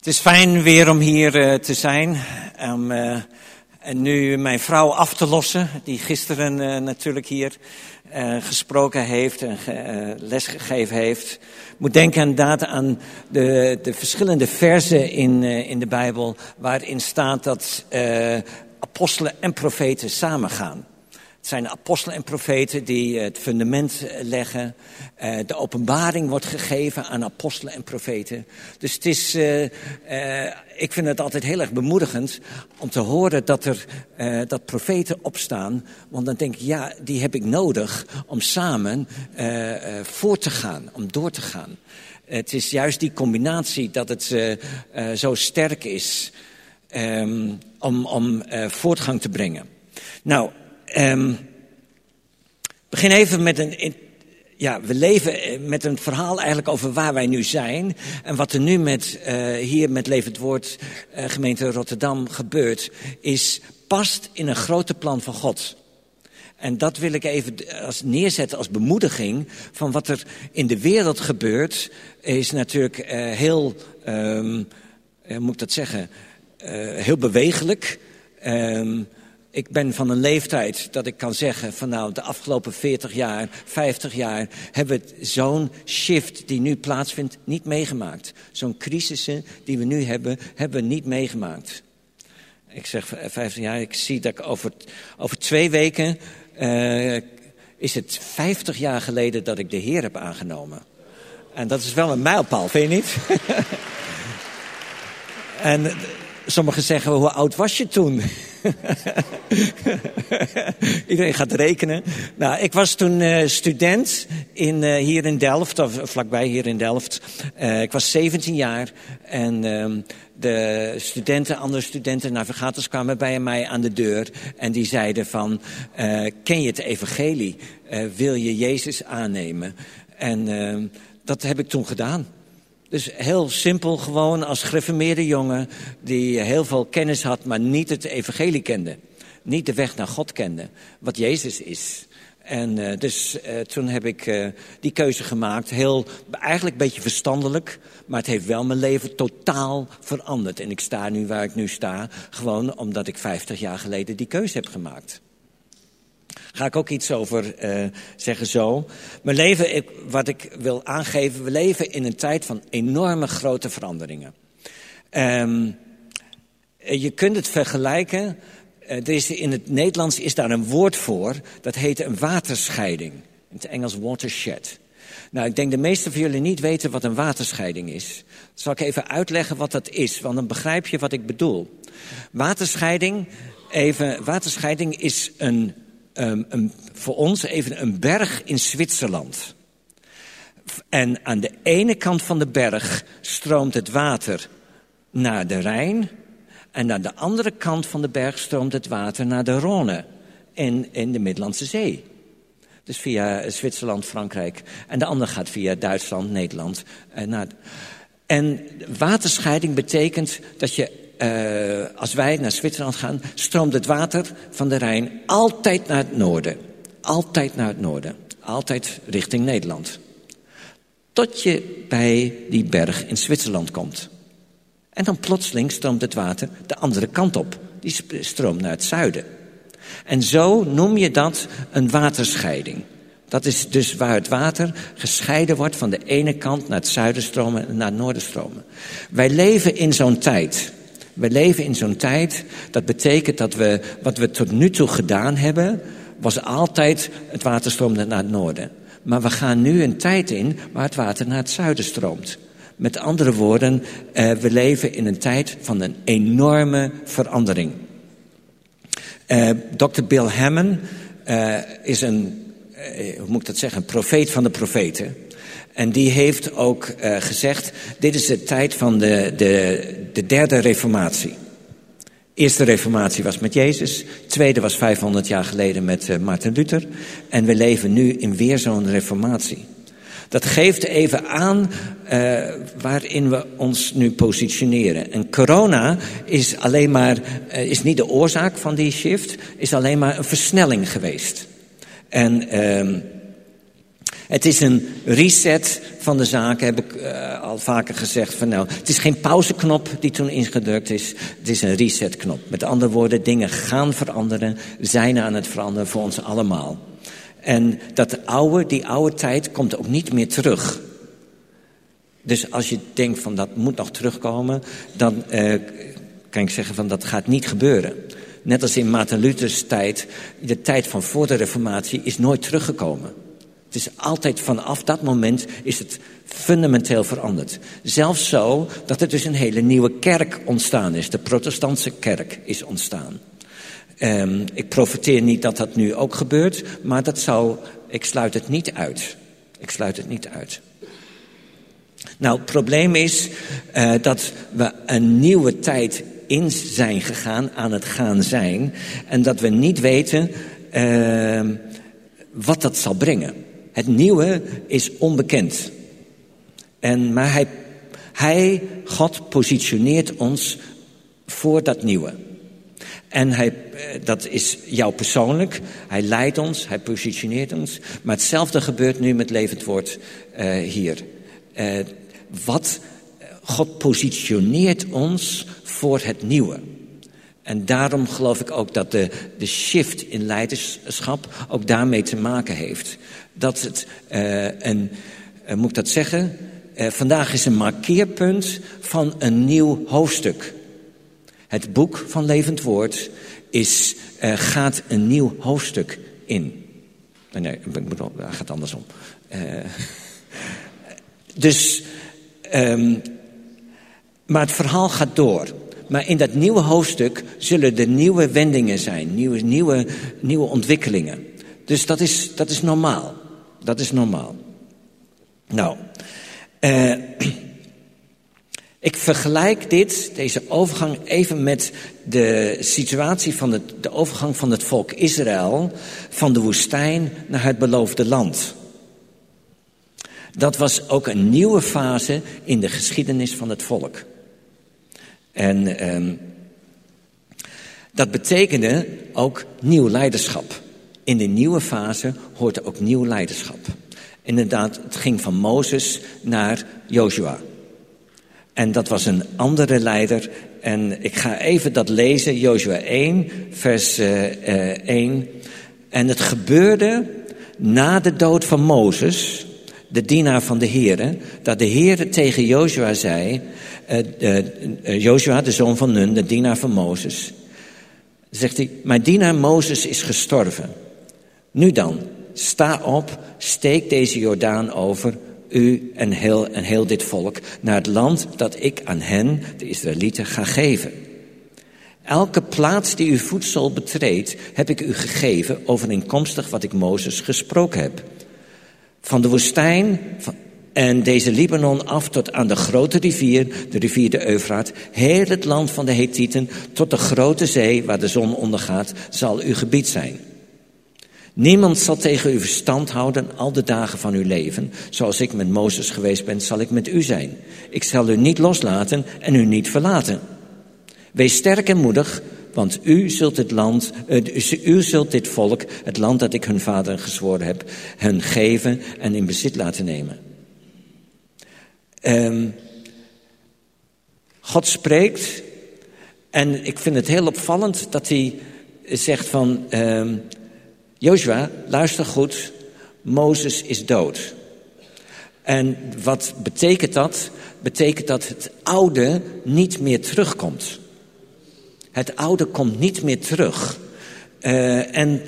Het is fijn weer om hier uh, te zijn. Uh, en nu mijn vrouw af te lossen, die gisteren uh, natuurlijk hier gesproken heeft en ge, lesgegeven heeft. Moet denken inderdaad aan de, de verschillende versen in, in de Bijbel waarin staat dat apostelen en profeten samengaan. Het zijn apostelen en profeten die het fundament leggen. Uh, de openbaring wordt gegeven aan apostelen en profeten. Dus het is, ik vind het altijd heel erg bemoedigend om te horen dat er dat profeten opstaan. Want dan denk ik, ja, die heb ik nodig om samen voort te gaan, om door te gaan. Het is juist die combinatie dat het zo sterk is um, om, om voortgang te brengen. Nou, Um, begin even met een. Ja, we leven eh, met een verhaal eigenlijk over waar wij nu zijn. En wat er nu met, uh, hier met Levend Woord, uh, gemeente Rotterdam, gebeurt, is past in een grote plan van God. En dat wil ik even als neerzetten als bemoediging van wat er in de wereld gebeurt. Is natuurlijk heel, um, hoe moet ik dat zeggen, heel bewegelijk. Um, ik ben van een leeftijd dat ik kan zeggen van nou de afgelopen 40 jaar, 50 jaar hebben we zo'n shift die nu plaatsvindt niet meegemaakt. Zo'n crisis die we nu hebben, hebben we niet meegemaakt. Ik zeg 50 jaar, ik zie dat ik over, over twee weken uh, is het 50 jaar geleden dat ik de Heer heb aangenomen. En dat is wel een mijlpaal, vind je niet? en sommigen zeggen, hoe oud was je toen? Iedereen gaat rekenen. Nou, ik was toen uh, student in, uh, hier in Delft, of vlakbij hier in Delft. Uh, ik was 17 jaar en ehm, de studenten, andere studenten, navigators kwamen bij mij aan de deur. En die zeiden van, ken je het evangelie? wil je Jezus aannemen? En ehm, dat heb ik toen gedaan. Dus heel simpel gewoon als gereformeerde jongen die heel veel kennis had, maar niet het evangelie kende. Niet de weg naar God kende, wat Jezus is. En uh, dus uh, toen heb ik uh, die keuze gemaakt. Heel, eigenlijk een beetje verstandelijk. Maar het heeft wel mijn leven totaal veranderd. En ik sta nu waar ik nu sta. Gewoon omdat ik 50 jaar geleden die keuze heb gemaakt. Ga ik ook iets over uh, zeggen zo. Mijn leven, ik, wat ik wil aangeven, we leven in een tijd van enorme grote veranderingen. Um, je kunt het vergelijken, is, in het Nederlands is daar een woord voor, dat heet een waterscheiding. In het Engels watershed. Nou, ik denk de meeste van jullie niet weten wat een waterscheiding is. Zal ik even uitleggen wat dat is, want dan begrijp je wat ik bedoel. Waterscheiding, even, waterscheiding is een um, een, voor ons even een berg in Zwitserland. En aan de ene kant van de berg stroomt het water naar de Rijn. En aan de andere kant van de berg stroomt het water naar de Rhône in, in de Middellandse Zee. Dus via Zwitserland, Frankrijk. En de andere gaat via Duitsland, Nederland. En, naar... en waterscheiding betekent dat je uh, als wij naar Zwitserland gaan, stroomt het water van de Rijn altijd naar het noorden. Altijd naar het noorden. Altijd richting Nederland. Tot je bij die berg in Zwitserland komt. En dan plotseling stroomt het water de andere kant op. Die stroomt naar het zuiden. En zo noem je dat een waterscheiding. Dat is dus waar het water gescheiden wordt van de ene kant naar het zuiden stromen en naar het noorden stromen. Wij leven in zo'n tijd we leven in zo'n tijd, dat betekent dat we, wat we tot nu toe gedaan hebben, was altijd het water stroomde naar het noorden. Maar we gaan nu een tijd in waar het water naar het zuiden stroomt. Met andere woorden, uh, we leven in een tijd van een enorme verandering. Uh, Dr. Bill Hammond uh, is een, hoe moet ik dat zeggen, een profeet van de profeten. En die heeft ook uh, gezegd, dit is de tijd van de, de, de derde reformatie. Eerste reformatie was met Jezus. Tweede was 500 jaar geleden met uh, Martin Luther. En we leven nu in weer zo'n reformatie. Dat geeft even aan uh, waarin we ons nu positioneren. En corona is alleen maar, is niet de oorzaak van die shift, is alleen maar een versnelling geweest. En uh, Het is een reset van de zaken, heb ik uh, al vaker gezegd. Van nou, het is geen pauzeknop die toen ingedrukt is. Het is een resetknop. Met andere woorden, dingen gaan veranderen, zijn aan het veranderen voor ons allemaal. En dat oude, die oude tijd komt ook niet meer terug. Dus als je denkt van dat moet nog terugkomen, dan uh, kan ik zeggen van dat gaat niet gebeuren. Net als in Maarten Luthers tijd, de tijd van voor de reformatie is nooit teruggekomen. Het is altijd vanaf dat moment is het fundamenteel veranderd. Zelfs zo dat er dus een hele nieuwe kerk ontstaan is. De protestantse kerk is ontstaan. Um, ik profiteer niet dat dat nu ook gebeurt, maar dat zou, ik sluit het niet uit. Ik sluit het niet uit. Nou, het probleem is uh, dat we een nieuwe tijd in zijn gegaan, aan het gaan zijn, en dat we niet weten uh, wat dat zal brengen. Het nieuwe is onbekend. En, maar hij, hij, God, positioneert ons voor dat nieuwe. En hij, eh, dat is jou persoonlijk. Hij leidt ons, hij positioneert ons. Maar hetzelfde gebeurt nu met levend woord uh, hier. Uh, wat God positioneert ons voor het nieuwe. En daarom geloof ik ook dat de, de shift in leiderschap ook daarmee te maken heeft. Dat het uh, moet ik dat zeggen? Uh, vandaag is een markeerpunt van een nieuw hoofdstuk. Het boek van Levend Woord is, gaat een nieuw hoofdstuk in. Nee, ik het gaat andersom. dus, um, maar het verhaal gaat door. Maar in dat nieuwe hoofdstuk zullen er nieuwe wendingen zijn, nieuwe, nieuwe, nieuwe ontwikkelingen. Dus dat is, dat is normaal. Dat is normaal. Nou, uh, ik vergelijk dit, deze overgang, even met de situatie van het, de overgang van het volk Israël van de woestijn naar het beloofde land. Dat was ook een nieuwe fase in de geschiedenis van het volk. En um, dat betekende ook nieuw leiderschap. In de nieuwe fase hoort er ook nieuw leiderschap. Inderdaad, het ging van Mozes naar Joshua. En dat was een andere leider. En ik ga even dat lezen, Joshua 1, vers uh, uh, 1. En het gebeurde na de dood van Mozes, de dienaar van de Heere, dat de Heere tegen Joshua zei, uh, uh, Joshua, de zoon van Nun, de dienaar van Mozes, zegt hij, mijn dienaar Mozes is gestorven. Nu dan, sta op, steek deze Jordaan over, u en heel, en heel dit volk, naar het land dat ik aan hen, de Israëlieten, ga geven. Elke plaats die uw voedsel betreedt, heb ik u gegeven, overeenkomstig wat ik Mozes gesproken heb. Van de woestijn en deze Libanon af tot aan de grote rivier, de rivier de Eufraat, heel het land van de Hethieten, tot de grote zee waar de zon ondergaat, zal uw gebied zijn. Niemand zal tegen u verstand houden al de dagen van uw leven. Zoals ik met Mozes geweest ben, zal ik met u zijn. Ik zal u niet loslaten en u niet verlaten. Wees sterk en moedig, want u zult het land, uh, u zult dit volk, het land dat ik hun vader gezworen heb, hen geven en in bezit laten nemen. Um, God spreekt en ik vind het heel opvallend dat hij zegt van, um, Joshua, luister goed, Mozes is dood. En wat betekent dat? Betekent dat het oude niet meer terugkomt. Het oude komt niet meer terug. Uh, en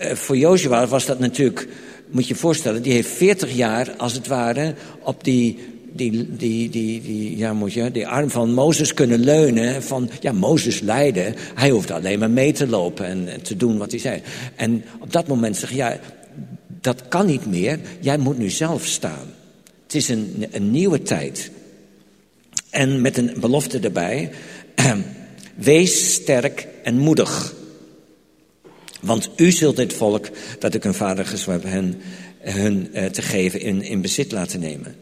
uh, voor Joshua was dat natuurlijk, moet je je voorstellen, die heeft 40 jaar als het ware op die die, die, die, die, ja, moet je, die arm van Mozes kunnen leunen. Van, ja, Mozes leidde. Hij hoeft alleen maar mee te lopen en, te doen wat hij zei. En op dat moment zeg je, ja, dat kan niet meer. Jij moet nu zelf staan. Het is een, een nieuwe tijd. En met een belofte erbij. Wees sterk en moedig. Want u zult dit volk, dat ik hun vader heb, hen, hun uh, te geven, in bezit laten nemen.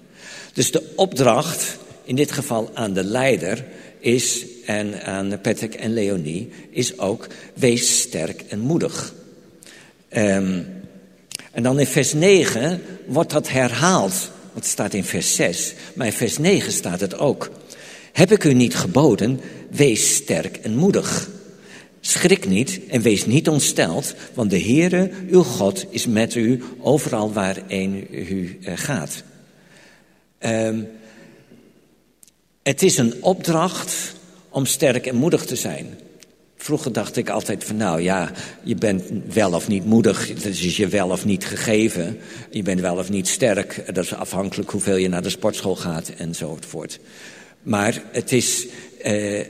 Dus de opdracht, in dit geval aan de leider, is, en aan Patrick en Leonie, is ook, wees sterk en moedig. Um, en dan in vers 9 wordt dat herhaald. Want het staat in vers 6, maar in vers 9 staat het ook. Heb ik u niet geboden, wees sterk en moedig. Schrik niet en wees niet ontsteld, want de Heere, uw God, is met u overal waarin u eh, gaat. Um, het is een opdracht om sterk en moedig te zijn. Vroeger dacht ik altijd van nou ja, je bent wel of niet moedig, dat is je wel of niet gegeven. Je bent wel of niet sterk, dat is afhankelijk hoeveel je naar de sportschool gaat enzovoort. Maar het is, eh,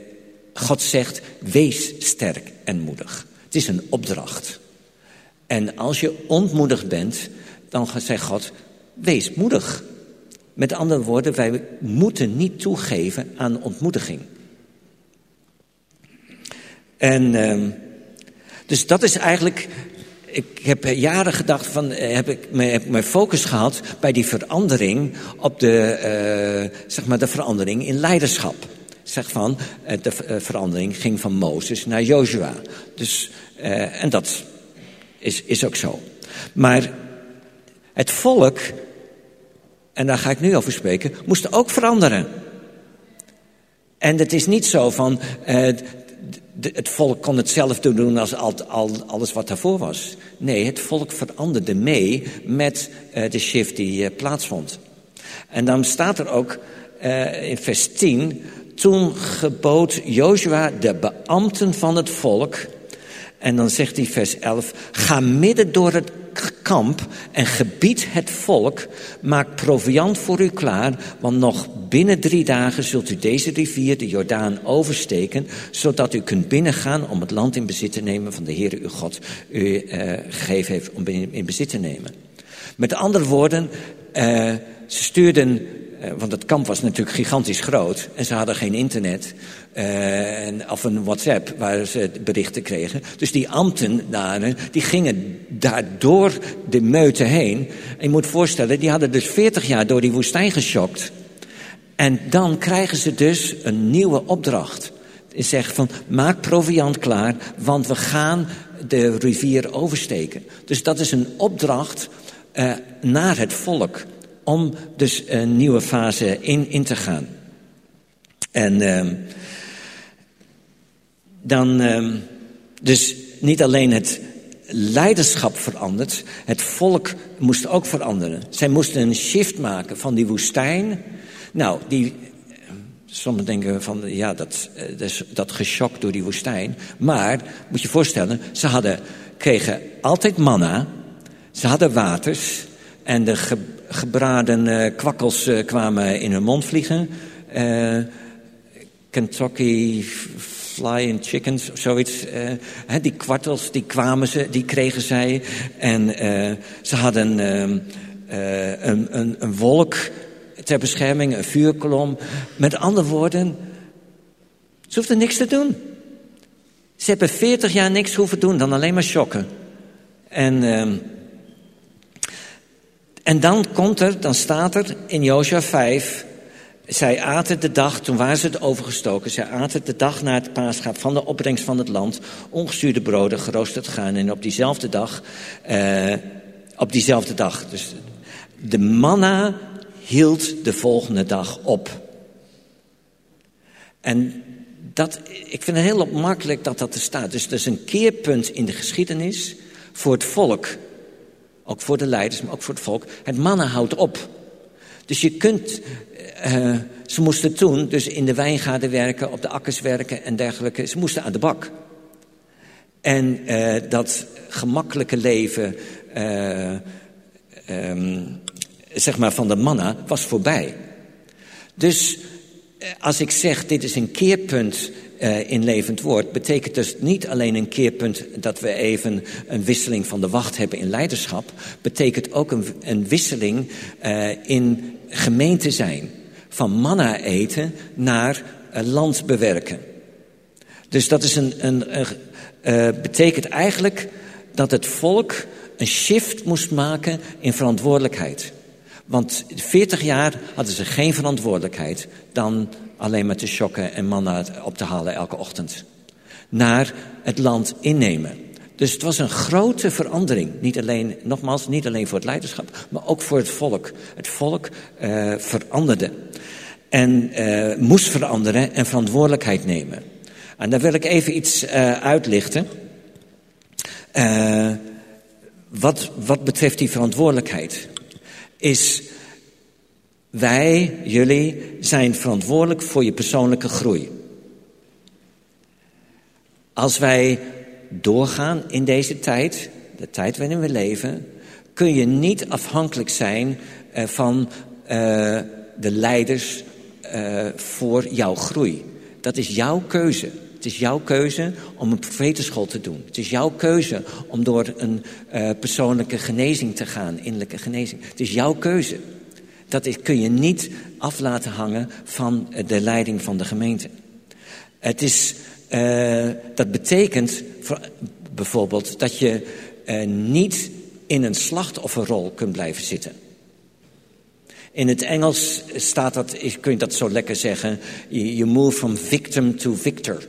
God zegt, wees sterk en moedig. Het is een opdracht. En als je ontmoedigd bent, dan zegt God, wees moedig. Met andere woorden, wij moeten niet toegeven aan ontmoediging. En uh, dus dat is eigenlijk. Ik heb jaren gedacht van, eh, heb ik mijn focus gehad bij die verandering op de, uh, zeg maar de verandering in leiderschap. Zeg van, uh, de verandering ging van Mozes naar Joshua. Dus, en dat is, is ook zo. Maar het volk, en daar ga ik nu over spreken, moest ook veranderen. En het is niet zo van, het volk kon hetzelfde doen als al, al, alles wat daarvoor was. Nee, het volk veranderde mee met uh, de shift die uh, plaatsvond. En dan staat er ook uh, in vers 10... Toen gebood Joshua de beambten van het volk... En dan zegt hij vers 11... Ga midden door het kamp en gebied het volk, maak proviand voor u klaar, want nog binnen drie dagen zult u deze rivier, de Jordaan, oversteken, zodat u kunt binnengaan om het land in bezit te nemen van de Heer uw God u uh, gegeven heeft om in bezit te nemen. Met andere woorden, uh, ze stuurden eh, want het kamp was natuurlijk gigantisch groot. En ze hadden geen internet. Uh, of een WhatsApp waar ze berichten kregen. Dus die ambtenaren die gingen daar door de meute heen. En je moet voorstellen, die hadden dus 40 jaar door die woestijn geschokt. En dan krijgen ze dus een nieuwe opdracht. Ze zeggen van, maak proviand klaar, want we gaan de rivier oversteken. Dus dat is een opdracht naar het volk om dus een nieuwe fase in, in te gaan. En uh, dan, uh, dus niet alleen het leiderschap verandert, het volk moest ook veranderen. Zij moesten een shift maken van die woestijn. Nou, die, sommigen denken van, ja, dat, eh, dat, dat geschokt door die woestijn. Maar, moet je voorstellen, ze hadden, kregen altijd manna, ze hadden waters en de gebraden uh, kwakkels uh, kwamen in hun mond vliegen. Uh, Kentucky flying chickens zoiets. Die kwartels, die kwamen ze, die kregen zij. En ze hadden ehm, een, een, een wolk ter bescherming, een vuurkolom. Met andere woorden, ze hoefden niks te doen. Ze hebben veertig jaar niks hoeven doen dan alleen maar shocken. En... En dan komt er, dan staat er in Jozua 5... Zij aten de dag, toen waren ze het overgestoken... zij aten de dag na het paasgaap van de opbrengst van het land... ongestuurde broden, geroosterd gaan. En op diezelfde dag, uh, op diezelfde dag... Dus de manna hield de volgende dag op. En dat, ik vind het heel opmerkelijk dat dat er staat. Dus dat is een keerpunt in de geschiedenis voor het volk... Ook voor de leiders, maar ook voor het volk. Het mannen houdt op. Dus je kunt, uh, ze moesten toen dus in de wijngaarden werken, op de akkers werken en dergelijke. Ze moesten aan de bak. En uh, dat gemakkelijke leven, uh, um, zeg maar van de mannen, was voorbij. Dus als ik zeg, dit is een keerpunt uh, in levend woord, betekent dus niet alleen een keerpunt dat we even een wisseling van de wacht hebben in leiderschap, betekent ook een, een wisseling uh, in gemeente zijn. Van manna eten naar uh, land bewerken. Dus dat is een, een, een betekent eigenlijk dat het volk een shift moest maken in verantwoordelijkheid. Want 40 jaar hadden ze geen verantwoordelijkheid dan alleen maar te shocken en manna op te halen elke ochtend. Naar het land innemen. Dus het was een grote verandering. Niet alleen, nogmaals, niet alleen voor het leiderschap, maar ook voor het volk. Het volk uh, veranderde. En uh, moest veranderen en verantwoordelijkheid nemen. En daar wil ik even iets uh, uitlichten. wat, wat betreft die verantwoordelijkheid. Is wij, jullie, zijn verantwoordelijk voor je persoonlijke groei. Als wij doorgaan in deze tijd, de tijd waarin we leven, kun je niet afhankelijk zijn uh, van uh, de leiders uh, voor jouw groei. Dat is jouw keuze. Het is jouw keuze om een profetenschool te doen. Het is jouw keuze om door een persoonlijke genezing te gaan, innerlijke genezing. Het is jouw keuze. Dat kun je niet af laten hangen van de leiding van de gemeente. Het is uh, dat betekent voor, bijvoorbeeld dat je uh, niet in een slachtofferrol kunt blijven zitten. In het Engels staat dat, kun je dat zo lekker zeggen, you move from victim to victor.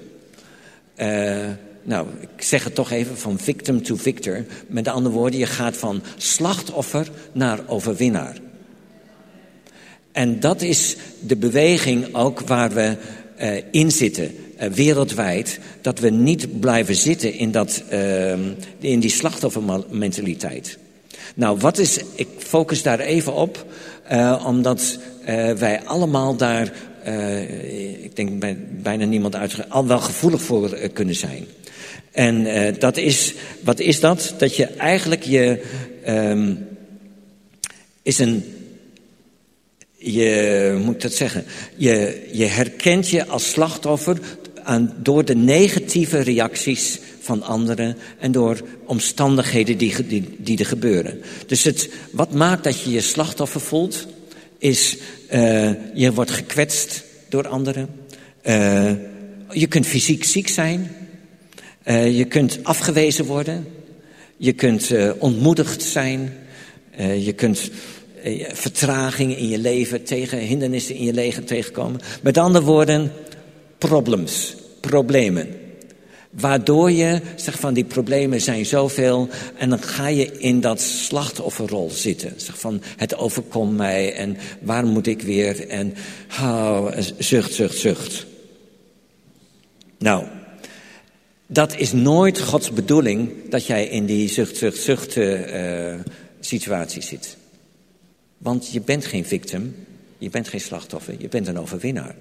Uh, nou, ik zeg het toch even, van victim to victor. Met andere woorden, je gaat van slachtoffer naar overwinnaar. En dat is de beweging ook waar we uh, in zitten. Eh, wereldwijd, dat we niet blijven zitten in, dat, uh, in die slachtoffermentaliteit. Nou, wat is, ik focus daar even op, omdat wij allemaal daar, ik denk bij, bijna niemand uit, al wel gevoelig voor kunnen zijn. En dat is, wat is dat? Dat je eigenlijk je, um, is een je moet dat zeggen, je, je herkent je als slachtoffer aan, door de negatieve reacties van anderen en door omstandigheden die, die, er gebeuren. Dus het, wat maakt dat je je slachtoffer voelt, is uh, je wordt gekwetst door anderen. Uh, je kunt fysiek ziek zijn. Uh, je kunt afgewezen worden. Je kunt ontmoedigd zijn. je kunt vertragingen in je leven tegen, hindernissen in je leven tegenkomen. Met andere woorden, problems, problemen. Waardoor je zegt van die problemen zijn zoveel en dan ga je in dat slachtofferrol zitten. Zeg van het overkomt mij en waar moet ik weer en oh, zucht, zucht, zucht. Nou, dat is nooit Gods bedoeling dat jij in die zucht, zucht, zucht uh, situatie zit. Want je bent geen victim, je bent geen slachtoffer, je bent een overwinnaar.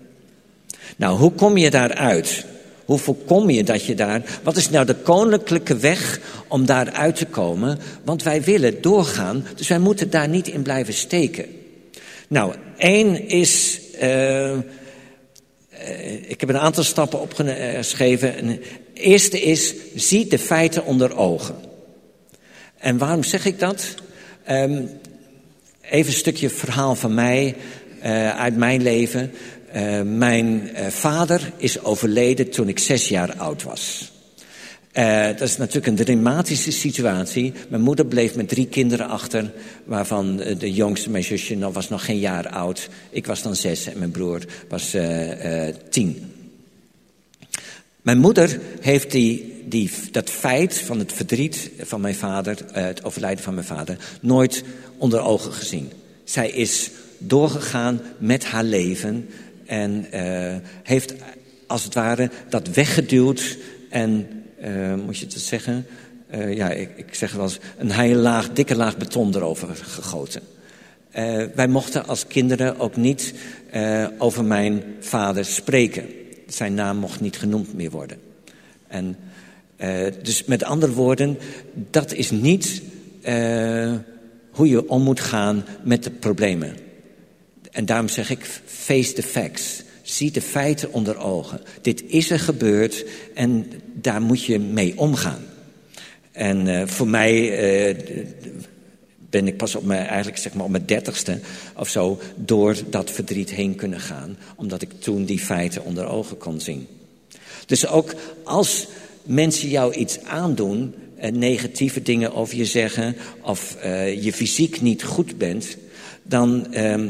Nou, hoe kom je daaruit? Hoe voorkom je dat je daar. Wat is nou de koninklijke weg om daaruit te komen? Want wij willen doorgaan, dus wij moeten daar niet in blijven steken. Nou, één is. Uh, ik heb een aantal stappen opgeschreven. Eerste is: zie de feiten onder ogen. En waarom zeg ik dat? Um, even een stukje verhaal van mij, uh, uit mijn leven. Uh, mijn uh, vader is overleden toen ik zes jaar oud was. Dat is natuurlijk een dramatische situatie. Mijn moeder bleef met drie kinderen achter, waarvan de jongste, mijn zusje, nog, was nog geen jaar oud. Ik was dan zes en mijn broer was tien. Mijn moeder heeft die, die, dat feit van het verdriet van mijn vader, het overlijden van mijn vader, nooit onder ogen gezien. Zij is doorgegaan met haar leven en uh, heeft als het ware dat weggeduwd en, uh, moet je het zeggen, ja, ik, ik zeg wel eens, een hele laag, dikke laag beton erover gegoten. wij mochten als kinderen ook niet over mijn vader spreken. Zijn naam mocht niet genoemd meer worden. En, dus met andere woorden, dat is niet hoe je om moet gaan met de problemen. En daarom zeg ik, face the facts. Zie de feiten onder ogen. Dit is er gebeurd en daar moet je mee omgaan. En uh, voor mij ben ik pas op mijn, eigenlijk zeg maar op mijn dertigste of zo door dat verdriet heen kunnen gaan. Omdat ik toen die feiten onder ogen kon zien. Dus ook als mensen jou iets aandoen, uh, negatieve dingen over je zeggen, of je fysiek niet goed bent, dan ehm,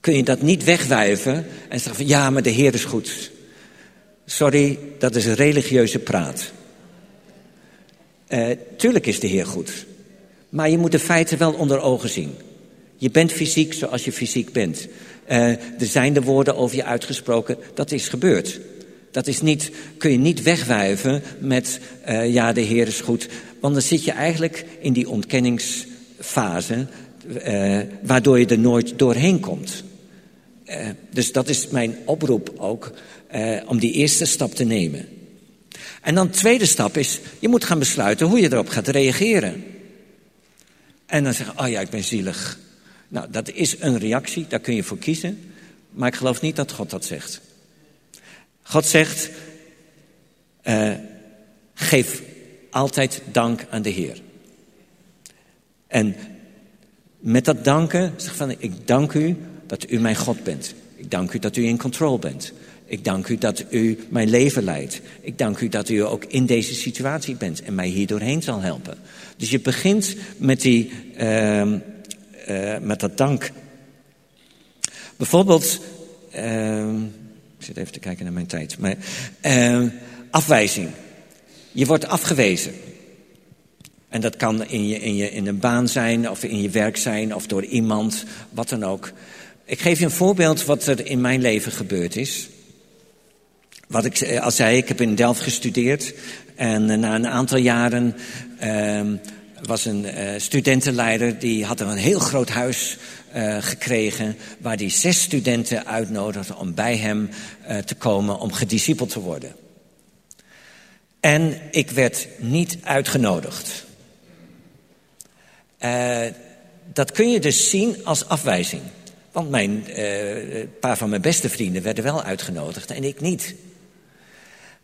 kun je dat niet wegwijven en zeggen van ja, maar de Heer is goed. Sorry, dat is religieuze praat. Uh, tuurlijk is de Heer goed. Maar je moet de feiten wel onder ogen zien. Je bent fysiek zoals je fysiek bent. Er zijn de woorden over je uitgesproken. Dat is gebeurd. Dat is niet, kun je niet wegwuiven met uh, ja, de Heer is goed. Want dan zit je eigenlijk in die ontkenningsfase, uh, waardoor je er nooit doorheen komt. Uh, dus dat is mijn oproep ook, om die eerste stap te nemen. En dan de tweede stap is, je moet gaan besluiten hoe je erop gaat reageren. En dan zeggen, oh ja, ik ben zielig. Nou, dat is een reactie, daar kun je voor kiezen. Maar ik geloof niet dat God dat zegt. God zegt, uh, geef altijd dank aan de Heer. En met dat danken, zeg van, ik dank u dat u mijn God bent. Ik dank u dat u in controle bent. Ik dank u dat u mijn leven leidt. Ik dank u dat u ook in deze situatie bent en mij hier doorheen zal helpen. Dus je begint met, die, uh, uh, met dat dank. Bijvoorbeeld, ik zit even te kijken naar mijn tijd. Maar, afwijzing. Je wordt afgewezen. En dat kan in, je, in, je, in een baan zijn, of in je werk zijn, of door iemand, wat dan ook. Ik geef je een voorbeeld wat er in mijn leven gebeurd is. Wat ik eh, al zei, ik heb in Delft gestudeerd. En eh, na een aantal jaren uh, was een uh, studentenleider... die had een heel groot huis uh, gekregen... waar hij zes studenten uitnodigde om bij hem uh, te komen... om gediscipeld te worden. En ik werd niet uitgenodigd. dat kun je dus zien als afwijzing. Want mijn, een paar van mijn beste vrienden werden wel uitgenodigd en ik niet.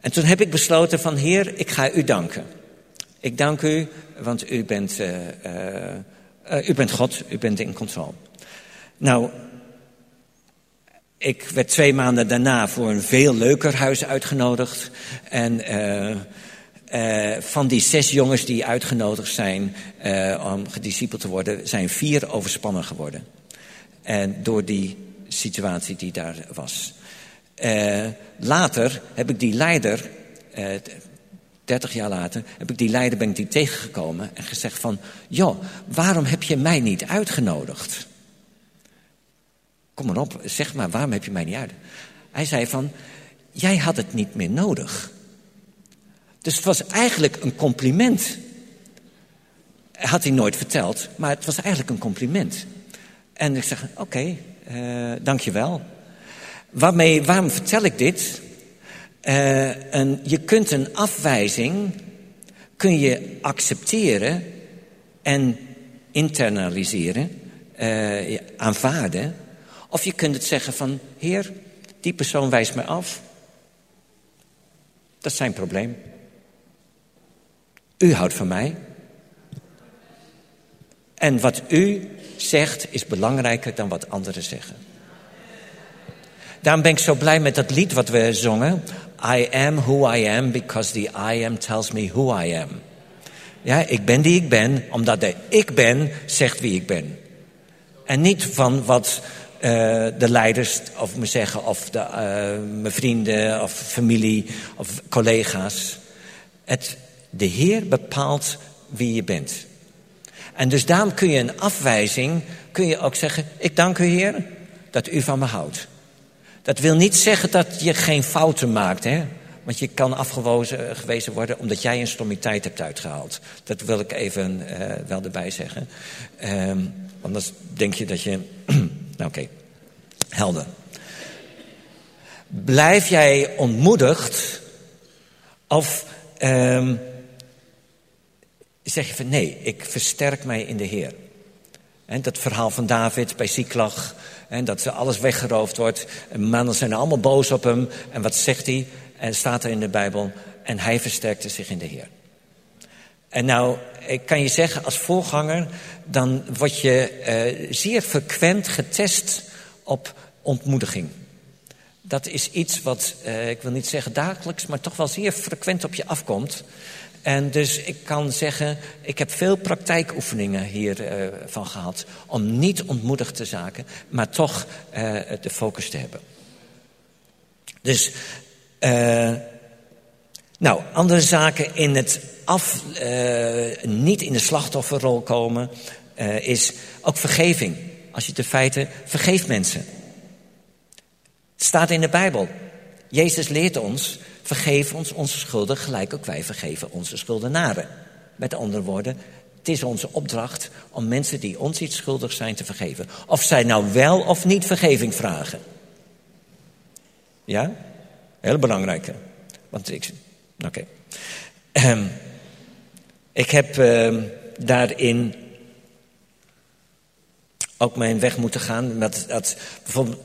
En toen heb ik besloten van Heer, ik ga u danken. Ik dank u, want u bent, uh, uh, u bent God, u bent in controle. Nou, ik werd twee maanden daarna voor een veel leuker huis uitgenodigd. En van die zes jongens die uitgenodigd zijn om gediscipeld te worden, zijn vier overspannen geworden. En door die situatie die daar was. Later heb ik die leider, 30 jaar later, heb ik die leider ben ik die tegengekomen en gezegd van, joh, waarom heb je mij niet uitgenodigd? Kom maar op, zeg maar, waarom heb je mij niet uit? Hij zei van, jij had het niet meer nodig. Dus het was eigenlijk een compliment. Had hij nooit verteld, maar het was eigenlijk een compliment. En ik zeg, oké, okay, uh, dankjewel. Waarmee, waarom vertel ik dit? Uh, een, je kunt een afwijzing kun je accepteren en internaliseren, uh, aanvaarden. Of je kunt het zeggen van, heer, die persoon wijst mij af. Dat is zijn probleem. U houdt van mij. En wat u zegt is belangrijker dan wat anderen zeggen. Daarom ben ik zo blij met dat lied wat we zongen. I am who I am because the I am tells me who I am. Ja, ik ben die ik ben, omdat de ik ben zegt wie ik ben. En niet van wat uh, de leiders of me zeggen, of de, uh, mijn vrienden, of familie, of collega's. Het, de Heer bepaalt wie je bent. En dus daarom kun je een afwijzing, kun je ook zeggen, ik dank u Heer dat u van me houdt. Dat wil niet zeggen dat je geen fouten maakt, hè? Want je kan afgewezen worden omdat jij een stommiteit hebt uitgehaald. Dat wil ik even uh, wel erbij zeggen. Um, anders denk je dat je. nou, oké, helder. Blijf jij ontmoedigd? Of um, zeg je van nee, ik versterk mij in de Heer? En dat verhaal van David bij Siklag. En dat alles weggeroofd wordt. En mannen zijn allemaal boos op hem. En wat zegt hij? En staat er in de Bijbel. En hij versterkte zich in de Heer. En nou, ik kan je zeggen, als voorganger, dan word je uh, zeer frequent getest op ontmoediging. Dat is iets wat, uh, ik wil niet zeggen dagelijks, maar toch wel zeer frequent op je afkomt. En dus ik kan zeggen, ik heb veel praktijkoefeningen hiervan uh, van gehad. Om niet ontmoedigd te zaken, maar toch uh, de focus te hebben. Dus, uh, nou, andere zaken in het af, niet in de slachtofferrol komen, is ook vergeving. Als je de feiten vergeeft mensen. Het staat in de Bijbel. Jezus leert ons, vergeef ons onze schulden gelijk ook wij vergeven onze schuldenaren. Met andere woorden, het is onze opdracht om mensen die ons iets schuldig zijn te vergeven. Of zij nou wel of niet vergeving vragen. Ja? Heel belangrijk. Want ik. Oké. Um, ik heb uh, daarin ook mijn weg moeten gaan. Met dat, bijvoorbeeld,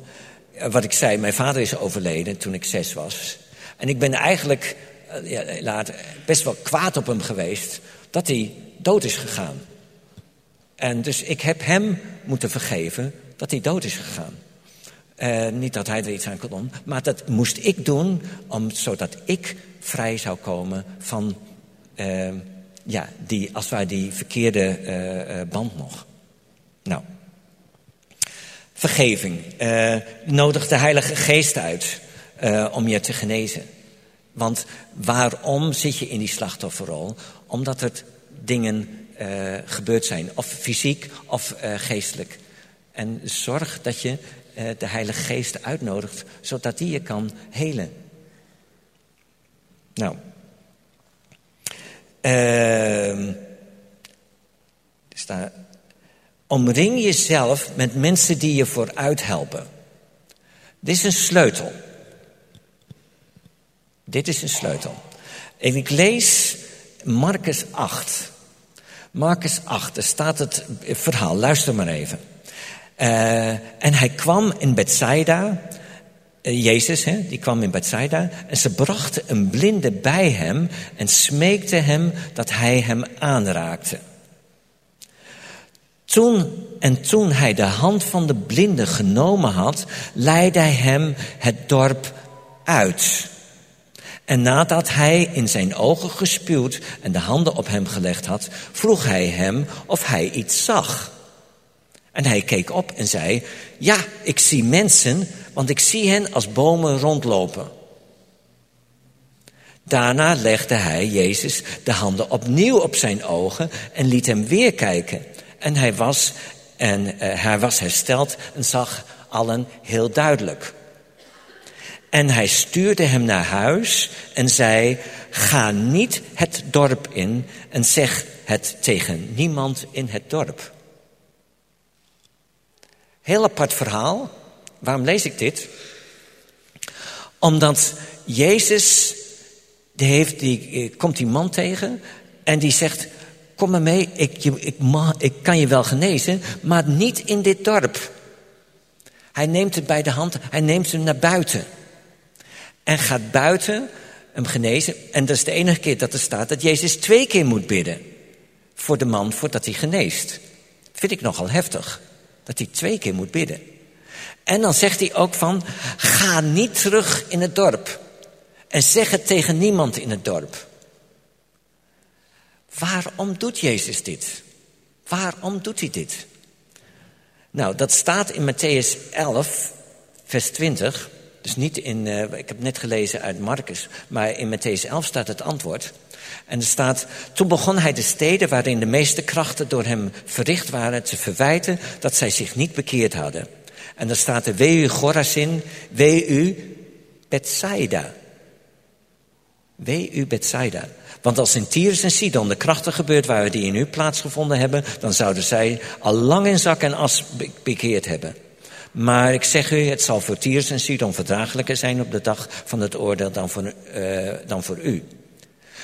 wat ik zei, mijn vader is overleden toen ik zes was. En ik ben eigenlijk uh, ja, best wel kwaad op hem geweest dat hij dood is gegaan. En dus ik heb hem moeten vergeven dat hij dood is gegaan. Uh, niet dat hij er iets aan kon doen, maar dat moest ik doen om, zodat ik vrij zou komen van uh, ja, die, als wij die verkeerde band nog. Nou, vergeving. nodig de Heilige Geest uit om je te genezen. Want waarom zit je in die slachtofferrol? Omdat er dingen gebeurd zijn, of fysiek of geestelijk. En zorg dat je eh, de Heilige Geest uitnodigt, zodat die je kan helen. Nou. Staat, omring jezelf met mensen die je vooruit helpen. Dit is een sleutel. Dit is een sleutel. En ik lees Marcus 8. Marcus 8, daar staat het verhaal. Luister maar even. Uh, en hij kwam in Bethsaida. Uh, Jezus, hè, die kwam in Bethsaida. En ze brachten een blinde bij hem en smeekte hem dat hij hem aanraakte. Toen en toen hij de hand van de blinde genomen had, leidde hij hem het dorp uit. En nadat hij in zijn ogen gespuwd en de handen op hem gelegd had, vroeg hij hem of hij iets zag. En hij keek op en zei: Ja, ik zie mensen, want ik zie hen als bomen rondlopen. Daarna legde hij, Jezus, de handen opnieuw op zijn ogen en liet hem weer kijken. En hij was, en, uh, hij was hersteld en zag allen heel duidelijk. En hij stuurde hem naar huis en zei: Ga niet het dorp in en zeg het tegen niemand in het dorp. Heel apart verhaal. Waarom lees ik dit? Omdat Jezus, die heeft, die, eh, komt die man tegen en die zegt: Kom maar mee, ik, ik, ik kan je wel genezen, maar niet in dit dorp. Hij neemt het bij de hand, hij neemt hem naar buiten. En gaat buiten hem genezen. En dat is de enige keer dat er staat dat Jezus twee keer moet bidden. Voor de man voordat hij geneest. Vind ik nogal heftig. Dat hij twee keer moet bidden. En dan zegt hij ook van, ga niet terug in het dorp. En zeg het tegen niemand in het dorp. Waarom doet Jezus dit? Waarom doet hij dit? Nou, dat staat in Matthäus 11, vers 20. Dus niet in, uh, ik heb net gelezen uit Marcus, maar in Matthäus 11 staat het antwoord. En er staat, toen begon hij de steden waarin de meeste krachten door hem verricht waren te verwijten dat zij zich niet bekeerd hadden. En dan staat er, wee u Gorazin, wee u Bethsaida. Wee u Bethsaida. Want als in Tyrus en Sidon de krachten gebeurd waren die in u plaatsgevonden hebben, dan zouden zij al lang in zak en as bekeerd hebben. Maar ik zeg u, het zal voor Tyrus en Sidon verdraaglijker zijn op de dag van het oordeel dan voor, uh, dan voor u.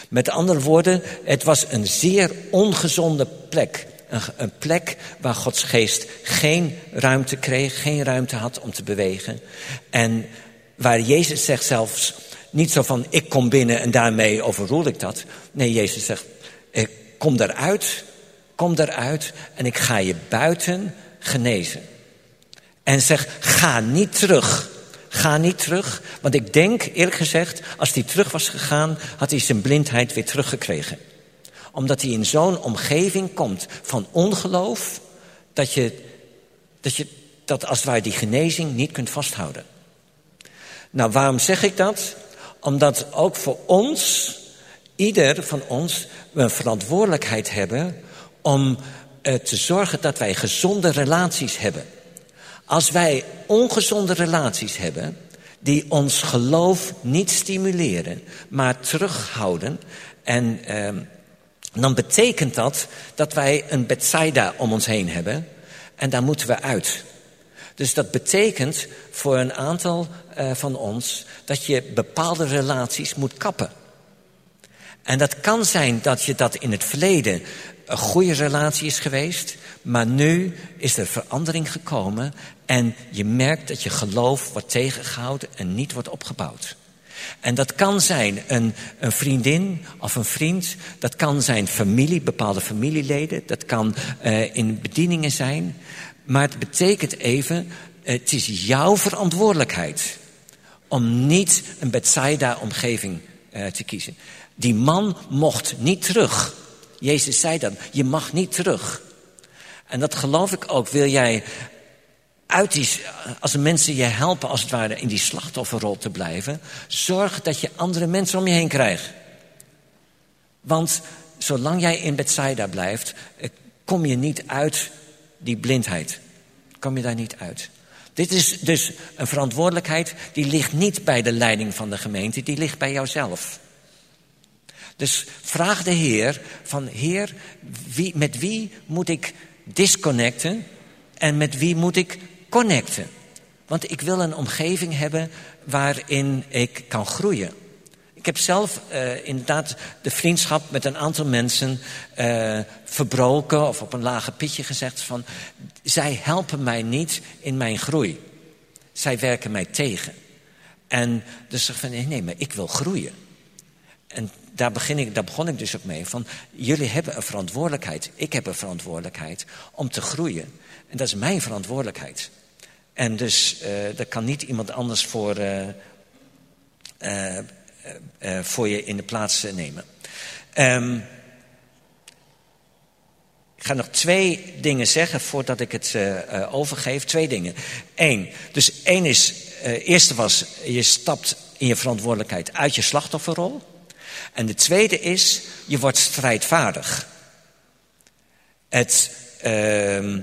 Met andere woorden, het was een zeer ongezonde plek. Een, een, plek waar Gods geest geen ruimte kreeg, geen ruimte had om te bewegen. En waar Jezus zegt zelfs niet zo van ik kom binnen en daarmee overroel ik dat. Nee, Jezus zegt ik kom eruit, kom eruit en ik ga je buiten genezen. En zeg ga niet terug. Ga niet terug, want ik denk eerlijk gezegd, als hij terug was gegaan, had hij zijn blindheid weer teruggekregen. Omdat hij in zo'n omgeving komt van ongeloof, dat je, dat je dat als het ware die genezing niet kunt vasthouden. Nou, waarom zeg ik dat? Omdat ook voor ons ieder van ons een verantwoordelijkheid hebben om uh, te zorgen dat wij gezonde relaties hebben. Als wij ongezonde relaties hebben, die ons geloof niet stimuleren, maar terughouden. En uh, dan betekent dat dat wij een Bethsaida om ons heen hebben. En daar moeten we uit. Dus dat betekent voor een aantal uh, van ons dat je bepaalde relaties moet kappen. En dat kan zijn dat je dat in het verleden een goede relatie is geweest, maar nu is er verandering gekomen en je merkt dat je geloof wordt tegengehouden en niet wordt opgebouwd. En dat kan zijn een, een, vriendin of een vriend. Dat kan zijn familie, bepaalde familieleden. Dat kan uh, in bedieningen zijn. Maar het betekent even, het is jouw verantwoordelijkheid om niet een Bethsaida-omgeving uh, te kiezen. Die man mocht niet terug. Jezus zei dan, je mag niet terug. En dat geloof ik ook. Wil jij uit die, als mensen je helpen, als het ware, in die slachtofferrol te blijven, zorg dat je andere mensen om je heen krijgt. Want zolang jij in Bethsaida blijft, eh, kom je niet uit die blindheid. Kom je daar niet uit. Dit is dus een verantwoordelijkheid die ligt niet bij de leiding van de gemeente, die ligt bij jouzelf. Dus vraag de Heer van Heer, wie, met wie moet ik disconnecten en met wie moet ik connecten? Want ik wil een omgeving hebben waarin ik kan groeien. Ik heb zelf uh, inderdaad de vriendschap met een aantal mensen uh, verbroken of op een lage pitje gezegd van zij helpen mij niet in mijn groei. Zij werken mij tegen. En dus zeg van nee, maar ik wil groeien. En daar, begin ik, daar begon ik dus ook mee. Van, jullie hebben een verantwoordelijkheid. Ik heb een verantwoordelijkheid om te groeien. En dat is mijn verantwoordelijkheid. En dus uh, daar kan niet iemand anders voor, uh, uh, voor je in de plaats nemen. Um, ik ga nog twee dingen zeggen voordat ik het overgeef. Twee dingen. Eén. Dus één is, eerste was, je stapt in je verantwoordelijkheid uit je slachtofferrol. En de tweede is, je wordt strijdvaardig. Het, uh,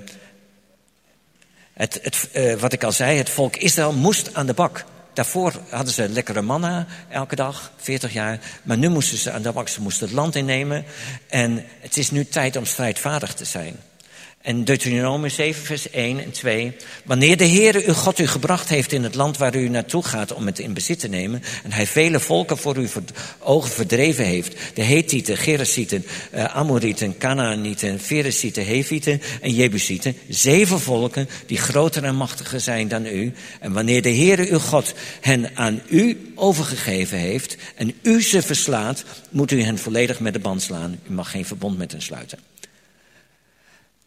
het, het uh, wat ik al zei, het volk Israël moest aan de bak. Daarvoor hadden ze lekkere manna elke dag, 40 jaar. Maar nu moesten ze aan de bak, ze moesten het land innemen. En het is nu tijd om strijdvaardig te zijn. En Deuteronomium 7, vers 1 en 2. Wanneer de Heere uw God u gebracht heeft in het land waar u naartoe gaat om het in bezit te nemen. En hij vele volken voor uw ogen verdreven heeft. De Hethieten, Gerasieten, uh, Amorieten, Canaanieten, Feresieten, Hevieten en Jebusieten. Zeven volken die groter en machtiger zijn dan u. En wanneer de Heere uw God hen aan u overgegeven heeft en u ze verslaat, moet u hen volledig met de band slaan. U mag geen verbond met hen sluiten.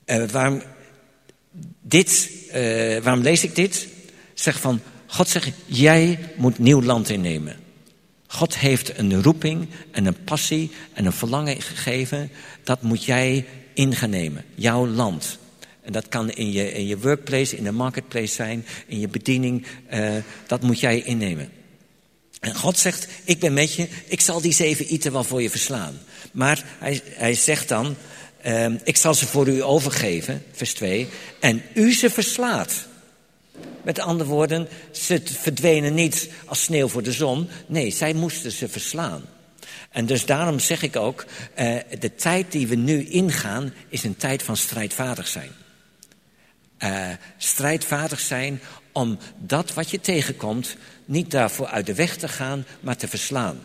Uh, waarom, dit, uh, waarom lees ik dit? Zeg van, God zegt, jij moet nieuw land innemen. God heeft een roeping en een passie en een verlangen gegeven. Dat moet jij ingaan nemen, jouw land. En dat kan in je, in je workplace, in de marketplace zijn, in je bediening. Uh, dat moet jij innemen. En God zegt, ik ben met je, ik zal die zeven iten wel voor je verslaan. Maar hij, hij zegt dan, Um, ik zal ze voor u overgeven, vers 2, en u ze verslaat. Met andere woorden, ze verdwenen niet als sneeuw voor de zon. Nee, zij moesten ze verslaan. En dus daarom zeg ik ook, uh, de tijd die we nu ingaan is een tijd van strijdvaardig zijn. Uh, strijdvaardig zijn om dat wat je tegenkomt niet daarvoor uit de weg te gaan, maar te verslaan.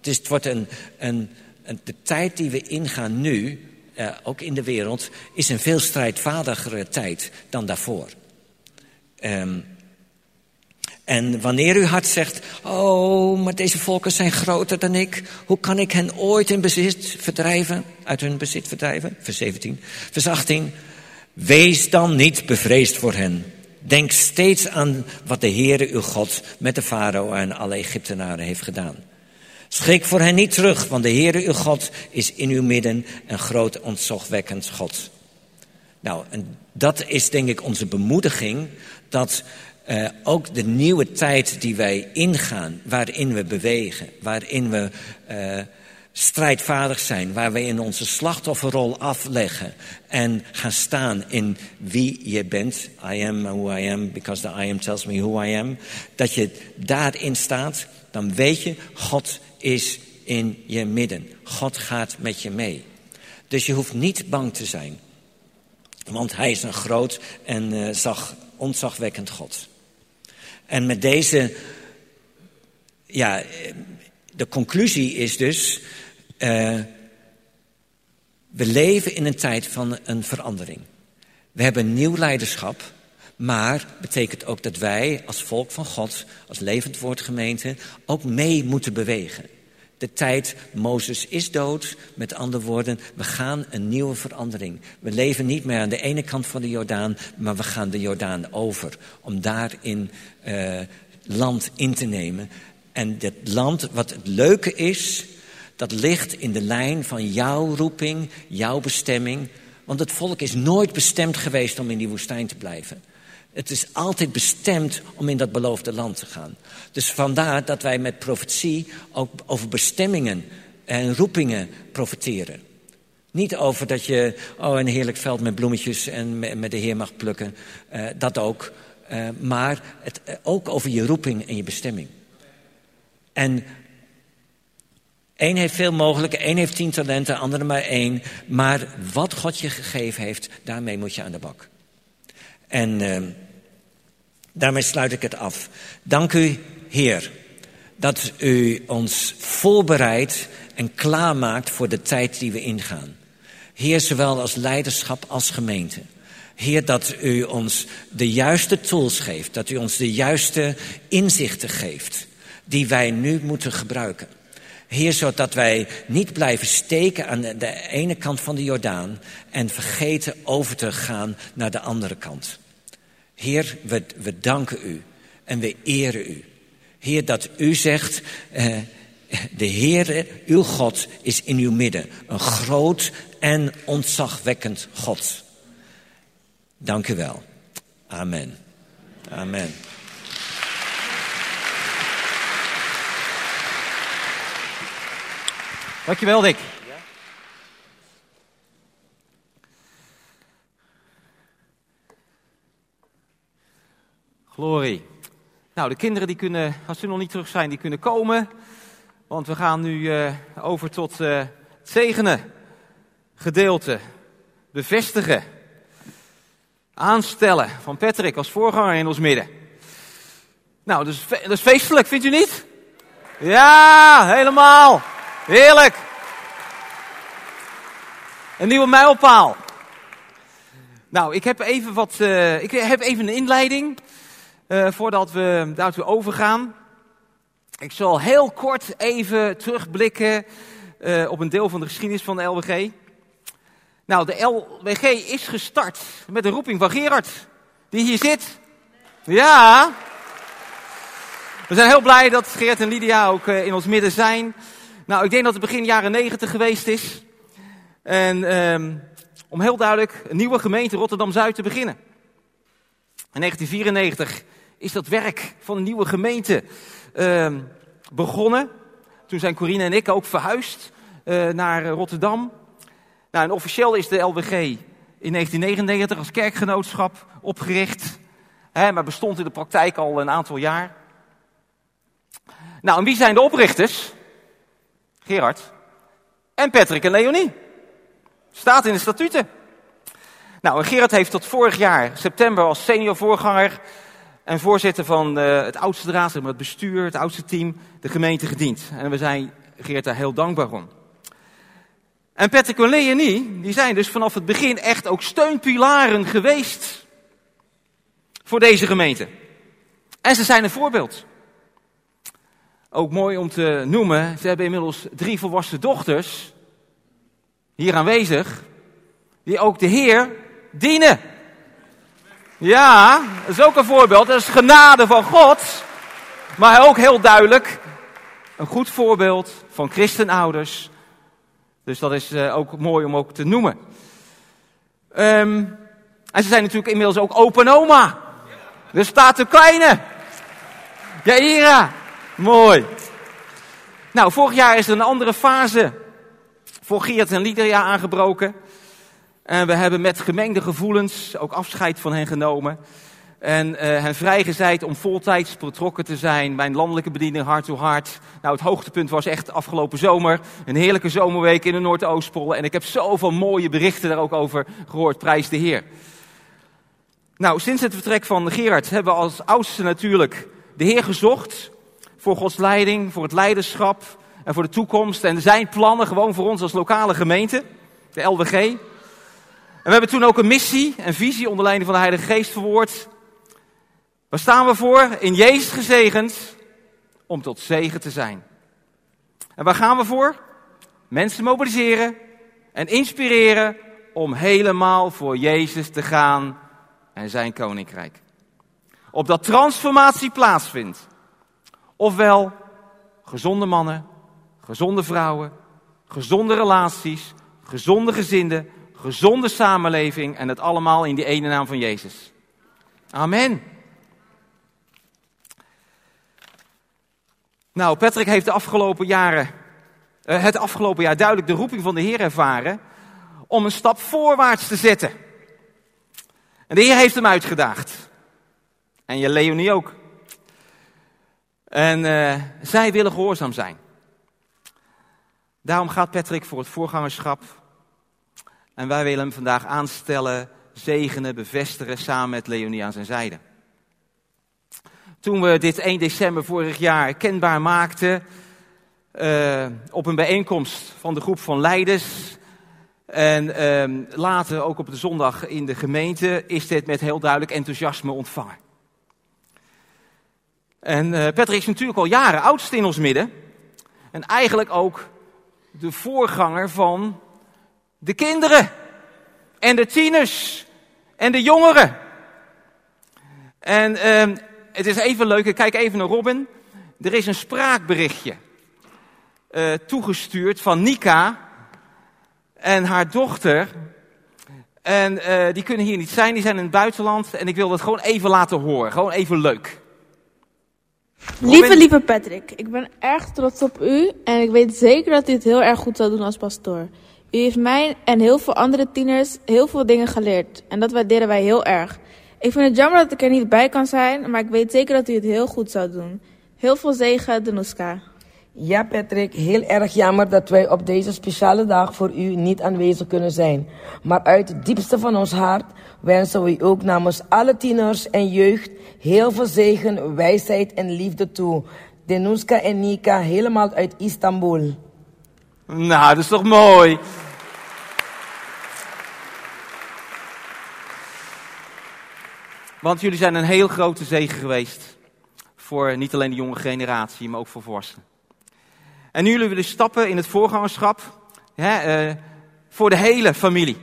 Dus het wordt een, een, een, de tijd die we ingaan nu, uh, ook in de wereld, is een veel strijdvaardigere tijd dan daarvoor. Um, en wanneer uw hart zegt, oh, maar deze volken zijn groter dan ik, hoe kan ik hen ooit in bezit verdrijven, uit hun bezit verdrijven? Vers 17. Vers 18. Wees dan niet bevreesd voor hen. Denk steeds aan wat de Heere uw God met de farao en alle Egyptenaren heeft gedaan. Schrik voor hen niet terug, want de Heere uw God is in uw midden een groot ontzagwekkend God. Nou, en dat is denk ik onze bemoediging, dat uh, ook de nieuwe tijd die wij ingaan, waarin we bewegen, waarin we uh, strijdvaardig zijn, waar we in onze slachtofferrol afleggen en gaan staan in wie je bent. I am who I am because the I am tells me who I am. Dat je daarin staat, dan weet je, God is in je midden. God gaat met je mee. Dus je hoeft niet bang te zijn. Want hij is een groot en uh, zag, ontzagwekkend God. En met deze, ja, de conclusie is dus, uh, we leven in een tijd van een verandering. We hebben nieuw leiderschap, maar betekent ook dat wij als volk van God, als levend woordgemeente, ook mee moeten bewegen. De tijd, Mozes is dood. Met andere woorden, we gaan een nieuwe verandering. We leven niet meer aan de ene kant van de Jordaan, maar we gaan de Jordaan over. Om daarin uh, land in te nemen. En dit land, wat het leuke is, dat ligt in de lijn van jouw roeping, jouw bestemming. Want het volk is nooit bestemd geweest om in die woestijn te blijven. Het is altijd bestemd om in dat beloofde land te gaan. Dus vandaar dat wij met profetie ook over bestemmingen en roepingen profeteren. Niet over dat je oh, een heerlijk veld met bloemetjes en met de Heer mag plukken. Uh, dat ook. Uh, maar het, uh, ook over je roeping en je bestemming. En één heeft veel mogelijke, één heeft tien talenten, andere maar één. Maar wat God je gegeven heeft, daarmee moet je aan de bak. En uh, daarmee sluit ik het af. Dank u, Heer, dat u ons voorbereidt en klaarmaakt voor de tijd die we ingaan. Heer, zowel als leiderschap als gemeente. Heer, dat u ons de juiste tools geeft, dat u ons de juiste inzichten geeft, die wij nu moeten gebruiken. Heer, zodat wij niet blijven steken aan de ene kant van de Jordaan en vergeten over te gaan naar de andere kant. Heer, we, we danken u en we eren u. Heer, dat u zegt, uh, de Heere, uw God, is in uw midden. Een groot en ontzagwekkend God. Dank u wel. Amen. Amen. Dankjewel, Dick. Glorie. Nou, de kinderen die kunnen, als ze nog niet terug zijn, die kunnen komen. Want we gaan nu uh, over tot uh, het zegenen gedeelte. Bevestigen. Aanstellen van Patrick als voorganger in ons midden. Nou, dat is, dat is feestelijk, vindt u niet? Ja, helemaal. Heerlijk. Een nieuwe mijlpaal. Nou, ik heb even wat, uh, ik heb even een inleiding. Uh, voordat we daartoe overgaan. Ik zal heel kort even terugblikken uh, op een deel van de geschiedenis van de LWG. Nou, de LWG is gestart met de roeping van Gerard, die hier zit. Ja. We zijn heel blij dat Gerard en Lydia ook in ons midden zijn. Nou, ik denk dat het begin jaren negentig geweest is. En um, om heel duidelijk een nieuwe gemeente Rotterdam-Zuid te beginnen. In 1994 is dat werk van een nieuwe gemeente uh, begonnen. Toen zijn Corine en ik ook verhuisd uh, naar Rotterdam. Nou, en officieel is de LWG in 1999 als kerkgenootschap opgericht. Hè, maar bestond in de praktijk al een aantal jaar. Nou, en wie zijn de oprichters? Gerard en Patrick en Leonie. Staat in de statuten. Nou, en Gerard heeft tot vorig jaar, september, als senior voorganger en voorzitter van uh, het oudste raad, het bestuur, het oudste team, de gemeente gediend. En we zijn Geert daar heel dankbaar om. En Patrick en Leonie, die zijn dus vanaf het begin echt ook steunpilaren geweest voor deze gemeente. En ze zijn een voorbeeld. Ook mooi om te noemen, ze hebben inmiddels drie volwassen dochters, hier aanwezig, die ook de Heer dienen. Ja, dat is ook een voorbeeld. Dat is genade van God. Maar ook heel duidelijk een goed voorbeeld van christenouders. Dus dat is uh, ook mooi om ook te noemen. Um, en ze zijn natuurlijk inmiddels ook open oma. Dus staat de kleine. Jaira. Mooi. Nou, vorig jaar is er een andere fase voor Geert en Lydia aangebroken. En we hebben met gemengde gevoelens ook afscheid van hen genomen. En uh, hen vrijgezet om voltijds betrokken te zijn. Mijn landelijke bediening hart to hart. Nou, het hoogtepunt was echt afgelopen zomer. Een heerlijke zomerweek in de Noordoostpol. En ik heb zoveel mooie berichten daar ook over gehoord. Prijs de Heer. Nou, sinds het vertrek van Gerard hebben we als oudste natuurlijk de Heer gezocht. Voor Gods leiding, voor het leiderschap en voor de toekomst. En zijn plannen gewoon voor ons als lokale gemeente. De LWG. En we hebben toen ook een missie en visie onder leiding van de Heilige Geest verwoord. Waar staan we voor? In Jezus gezegend om tot zegen te zijn. En waar gaan we voor? Mensen mobiliseren en inspireren om helemaal voor Jezus te gaan en zijn koninkrijk. Opdat transformatie plaatsvindt. Ofwel gezonde mannen, gezonde vrouwen, gezonde relaties, gezonde gezinnen, gezonde samenleving en het allemaal in die ene naam van Jezus. Amen. Nou, Patrick heeft de afgelopen jaren, uh, het afgelopen jaar duidelijk de roeping van de Heer ervaren om een stap voorwaarts te zetten. En de Heer heeft hem uitgedaagd. En je Leonie ook. En uh, zij willen gehoorzaam zijn. Daarom gaat Patrick voor het voorgangerschap. En wij willen hem vandaag aanstellen, zegenen, bevestigen samen met Leonie aan zijn zijde. Toen we dit 1 december vorig jaar kenbaar maakten uh, op een bijeenkomst van de groep van leiders en uh, later ook op de zondag in de gemeente, is dit met heel duidelijk enthousiasme ontvangen. En uh, Patrick is natuurlijk al jaren oudst in ons midden. En eigenlijk ook de voorganger van de kinderen. En de tieners. En de jongeren. En uh, het is even leuk, ik kijk even naar Robin. Er is een spraakberichtje uh, toegestuurd van Nika en haar dochter. En uh, die kunnen hier niet zijn, die zijn in het buitenland. En ik wil dat gewoon even laten horen, gewoon even leuk. Lieve, lieve Patrick, ik ben erg trots op u en ik weet zeker dat u het heel erg goed zal doen als pastoor. U heeft mij en heel veel andere tieners heel veel dingen geleerd en dat waarderen wij heel erg. Ik vind het jammer dat ik er niet bij kan zijn, maar ik weet zeker dat u het heel goed zou doen. Heel veel zegen, Danuska. Ja, Patrick, heel erg jammer dat wij op deze speciale dag voor u niet aanwezig kunnen zijn. Maar uit het diepste van ons hart wensen we u ook namens alle tieners en jeugd heel veel zegen, wijsheid en liefde toe. Denuska en Nika helemaal uit Istanbul. Nou, dat is toch mooi. Want jullie zijn een heel grote zegen geweest. Voor niet alleen de jonge generatie, maar ook voor volwassenen. En nu jullie willen stappen in het voorgangerschap. Hè, uh, voor de hele familie.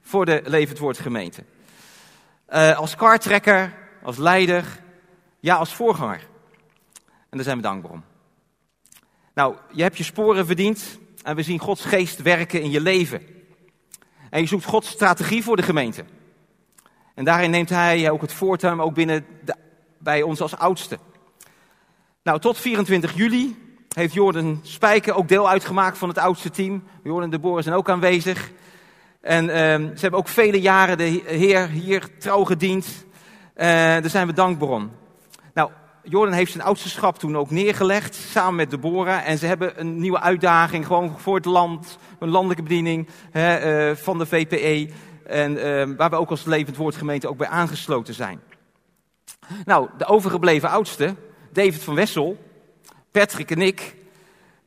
Voor de Levend Woord gemeente. Uh, als kartrekker, als leider, ja als voorganger. En daar zijn we dankbaar om. Nou, je hebt je sporen verdiend en we zien Gods geest werken in je leven. En je zoekt Gods strategie voor de gemeente. En daarin neemt hij ook het voortuin, ook binnen de, bij ons als oudste. Nou, tot 24 juli heeft Jordan Spijker ook deel uitgemaakt van het oudste team. Jordan de Boer zijn ook aanwezig. En uh, ze hebben ook vele jaren de Heer hier trouw gediend. Uh, daar zijn we dankbaar om. Nou, Jordan heeft zijn oudste toen ook neergelegd, samen met Deborah. En ze hebben een nieuwe uitdaging, gewoon voor het land, een landelijke bediening hè, uh, van de VPE. En uh, waar we ook als Levend Woordgemeente ook bij aangesloten zijn. Nou, de overgebleven oudste, David van Wessel, Patrick en ik.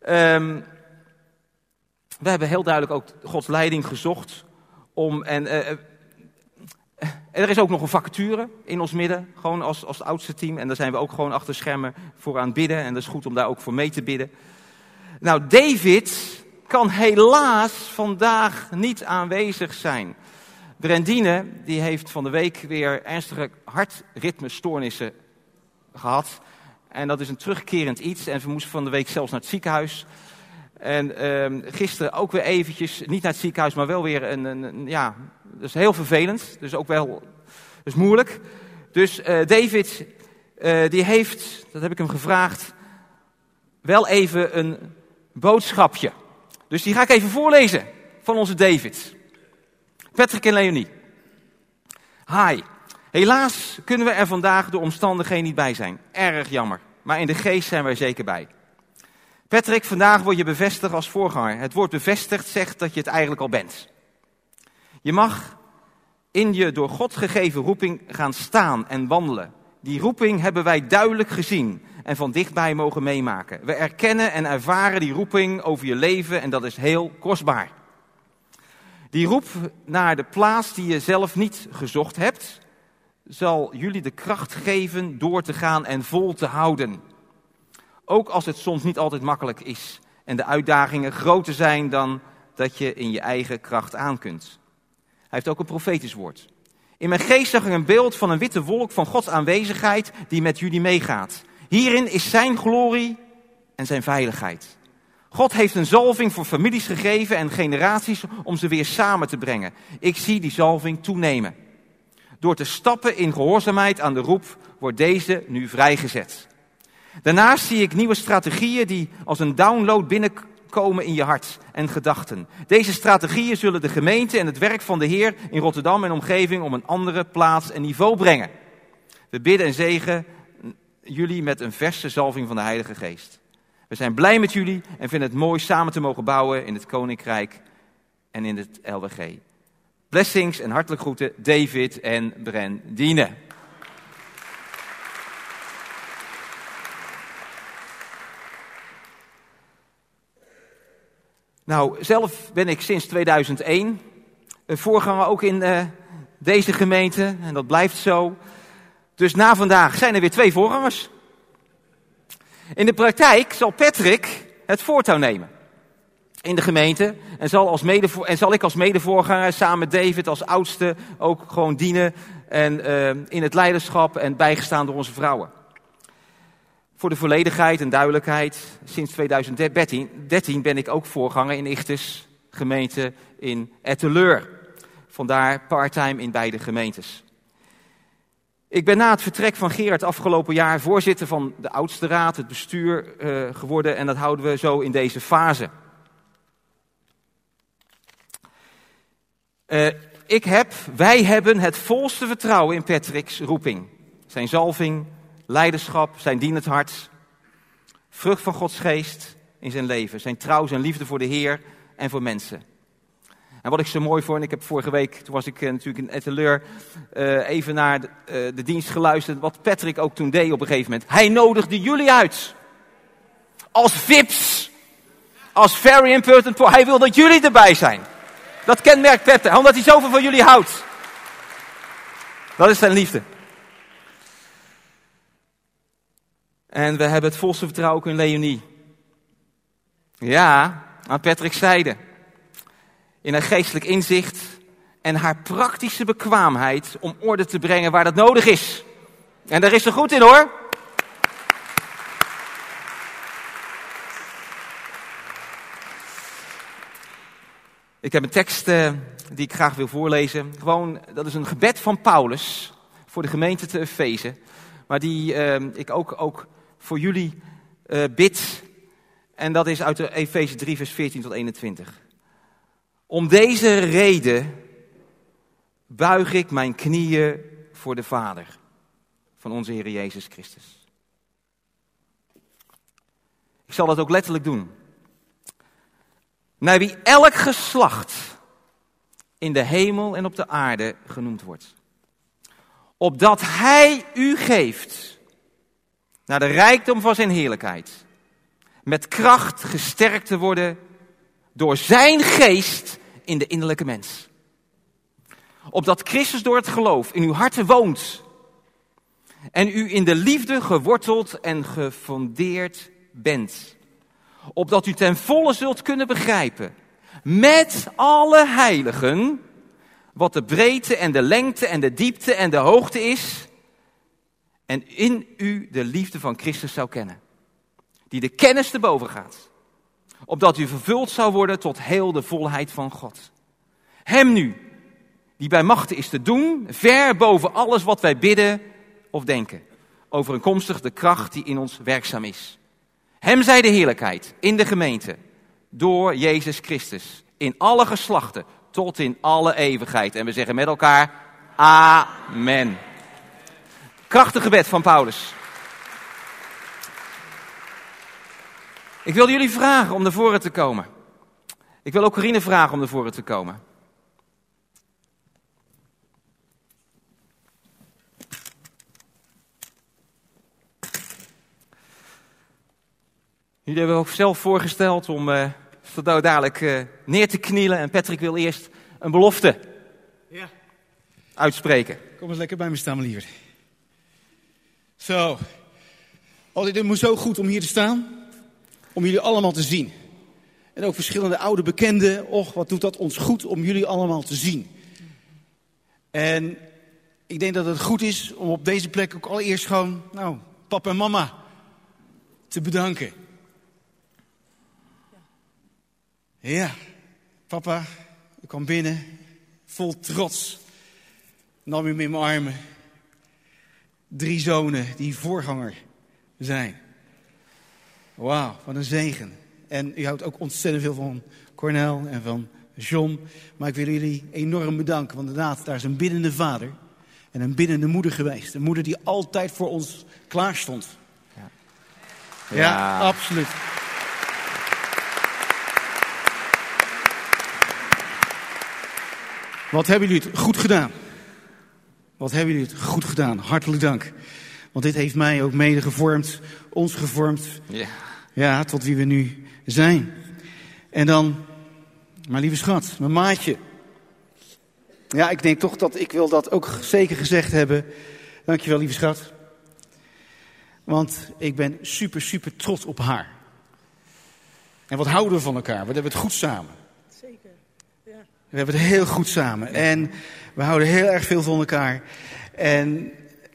Um, we hebben heel duidelijk ook Gods leiding gezocht om. En, uh, er is ook nog een vacature in ons midden, gewoon als, als oudste team. En daar zijn we ook gewoon achter schermen voor aan het bidden. En dat is goed om daar ook voor mee te bidden. Nou, David kan helaas vandaag niet aanwezig zijn. Brendine die heeft van de week weer ernstige hartritmestoornissen gehad. En dat is een terugkerend iets. En ze moest van de week zelfs naar het ziekenhuis. En uh, gisteren ook weer eventjes, niet naar het ziekenhuis, maar wel weer een, een, ja, dat is heel vervelend. Dus ook wel, dat is moeilijk. Dus uh, David, uh, die heeft, dat heb ik hem gevraagd, wel even een boodschapje. Dus die ga ik even voorlezen van onze David. Patrick en Leonie. Hi. Helaas kunnen we er vandaag door omstandigheden niet bij zijn. Erg jammer. Maar in de geest zijn we er zeker bij. Patrick, vandaag word je bevestigd als voorganger. Het woord bevestigd zegt dat je het eigenlijk al bent. Je mag in je door God gegeven roeping gaan staan en wandelen. Die roeping hebben wij duidelijk gezien en van dichtbij mogen meemaken. We erkennen en ervaren die roeping over je leven en dat is heel kostbaar. Die roep naar de plaats die je zelf niet gezocht hebt, zal jullie de kracht geven door te gaan en vol te houden. Ook als het soms niet altijd makkelijk is en de uitdagingen groter zijn dan dat je in je eigen kracht aan kunt. Hij heeft ook een profetisch woord. In mijn geest zag ik een beeld van een witte wolk van Gods aanwezigheid die met jullie meegaat. Hierin is zijn glorie en zijn veiligheid. God heeft een zalving voor families gegeven en generaties om ze weer samen te brengen. Ik zie die zalving toenemen. Door te stappen in gehoorzaamheid aan de roep wordt deze nu vrijgezet. Daarnaast zie ik nieuwe strategieën die als een download binnenkomen in je hart en gedachten. Deze strategieën zullen de gemeente en het werk van de Heer in Rotterdam en omgeving om een andere plaats en niveau brengen. We bidden en zegen jullie met een verse zalving van de Heilige Geest. We zijn blij met jullie en vinden het mooi samen te mogen bouwen in het Koninkrijk en in het LWG. Blessings en hartelijk groeten David en Bren Diene. Nou, zelf ben ik sinds 2001 een voorganger ook in uh, deze gemeente en dat blijft zo. Dus na vandaag zijn er weer twee voorgangers. In de praktijk zal Patrick het voortouw nemen in de gemeente en zal, als mede, en zal ik als medevoorganger samen met David als oudste ook gewoon dienen en, uh, in het leiderschap en bijgestaan door onze vrouwen. Voor de volledigheid en duidelijkheid, sinds 2013 ben ik ook voorganger in Ichtes, gemeente in Etteleur. Vandaar parttime in beide gemeentes. Ik ben na het vertrek van Gerard afgelopen jaar voorzitter van de oudste raad, het bestuur, uh, geworden. En dat houden we zo in deze fase. Uh, ik heb, wij hebben het volste vertrouwen in Patrick's roeping. Zijn zalving, leiderschap, zijn dienend hart. Vrucht van Gods geest in zijn leven. Zijn trouw, zijn liefde voor de Heer en voor mensen. En wat ik zo mooi vond, ik heb vorige week, toen was ik uh, natuurlijk in Etteleur, uh, even naar de, de, dienst geluisterd. Wat Patrick ook toen deed op een gegeven moment. Hij nodigde jullie uit. Als VIPs. Als very important. Hij wil dat jullie erbij zijn. Dat kenmerkt Patrick, omdat hij zoveel van jullie houdt. Dat is zijn liefde. En we hebben het volste vertrouwen ook in Leonie. Ja, aan Patrick zijde in haar geestelijk inzicht en haar praktische bekwaamheid om orde te brengen waar dat nodig is. En daar is ze goed in hoor. Ik heb een tekst uh, die ik graag wil voorlezen. Gewoon, dat is een gebed van Paulus voor de gemeente te Efeze. Maar die uh, ik ook, ook voor jullie uh, bid. En dat is uit Efeze 3, vers 14 tot 21. Om deze reden buig ik mijn knieën voor de Vader van onze Heer Jezus Christus. Ik zal dat ook letterlijk doen. Naar wie elk geslacht in de hemel en op de aarde genoemd wordt. Opdat Hij u geeft naar de rijkdom van zijn heerlijkheid. Met kracht gesterkt te worden door zijn geest in de innerlijke mens. Opdat Christus door het geloof in uw harten woont. En u in de liefde geworteld en gefondeerd bent. Opdat u ten volle zult kunnen begrijpen. Met alle heiligen. Wat de breedte en de lengte en de diepte en de hoogte is. En in u de liefde van Christus zou kennen. Die de kennis te boven gaat opdat u vervuld zou worden tot heel de volheid van God. Hem nu, die bij machten is te doen, ver boven alles wat wij bidden of denken, overeenkomstig de kracht die in ons werkzaam is. Hem zij de heerlijkheid in de gemeente door Jezus Christus in alle geslachten tot in alle eeuwigheid. En we zeggen met elkaar Amen. Krachtig gebed van Paulus. Ik wil jullie vragen om naar voren te komen. Ik wil ook Corine vragen om naar voren te komen. Jullie hebben ook zelf voorgesteld om uh, dadelijk uh, neer te knielen. En Patrick wil eerst een belofte ja. uitspreken. Kom eens lekker bij me staan, mijn liever. Zo. Altijd, het moet zo goed om hier te staan. Om jullie allemaal te zien. En ook verschillende oude bekenden. Och, wat doet dat ons goed om jullie allemaal te zien. En ik denk dat het goed is om op deze plek ook allereerst gewoon, nou, papa en mama te bedanken. Ja, papa, ik kwam binnen, vol trots. Nam u me in mijn armen. Drie zonen die voorganger zijn. Wauw, wat een zegen. En u houdt ook ontzettend veel van Cornel en van John. Maar ik wil jullie enorm bedanken, want inderdaad, daar is een biddende vader en een biddende moeder geweest. Een moeder die altijd voor ons klaar stond. Ja, ja, ja absoluut. Wat hebben jullie het goed gedaan? Wat hebben jullie het goed gedaan? Hartelijk dank. Want dit heeft mij ook mede gevormd, ons gevormd. Ja. Ja, tot wie we nu zijn. En dan, mijn lieve schat, mijn maatje. Ja, ik denk toch dat ik wil dat ook zeker gezegd hebben. Dankjewel, lieve schat. Want ik ben super, super trots op haar. En wat houden we van elkaar? We hebben het goed samen. We hebben het heel goed samen. En we houden heel erg veel van elkaar. En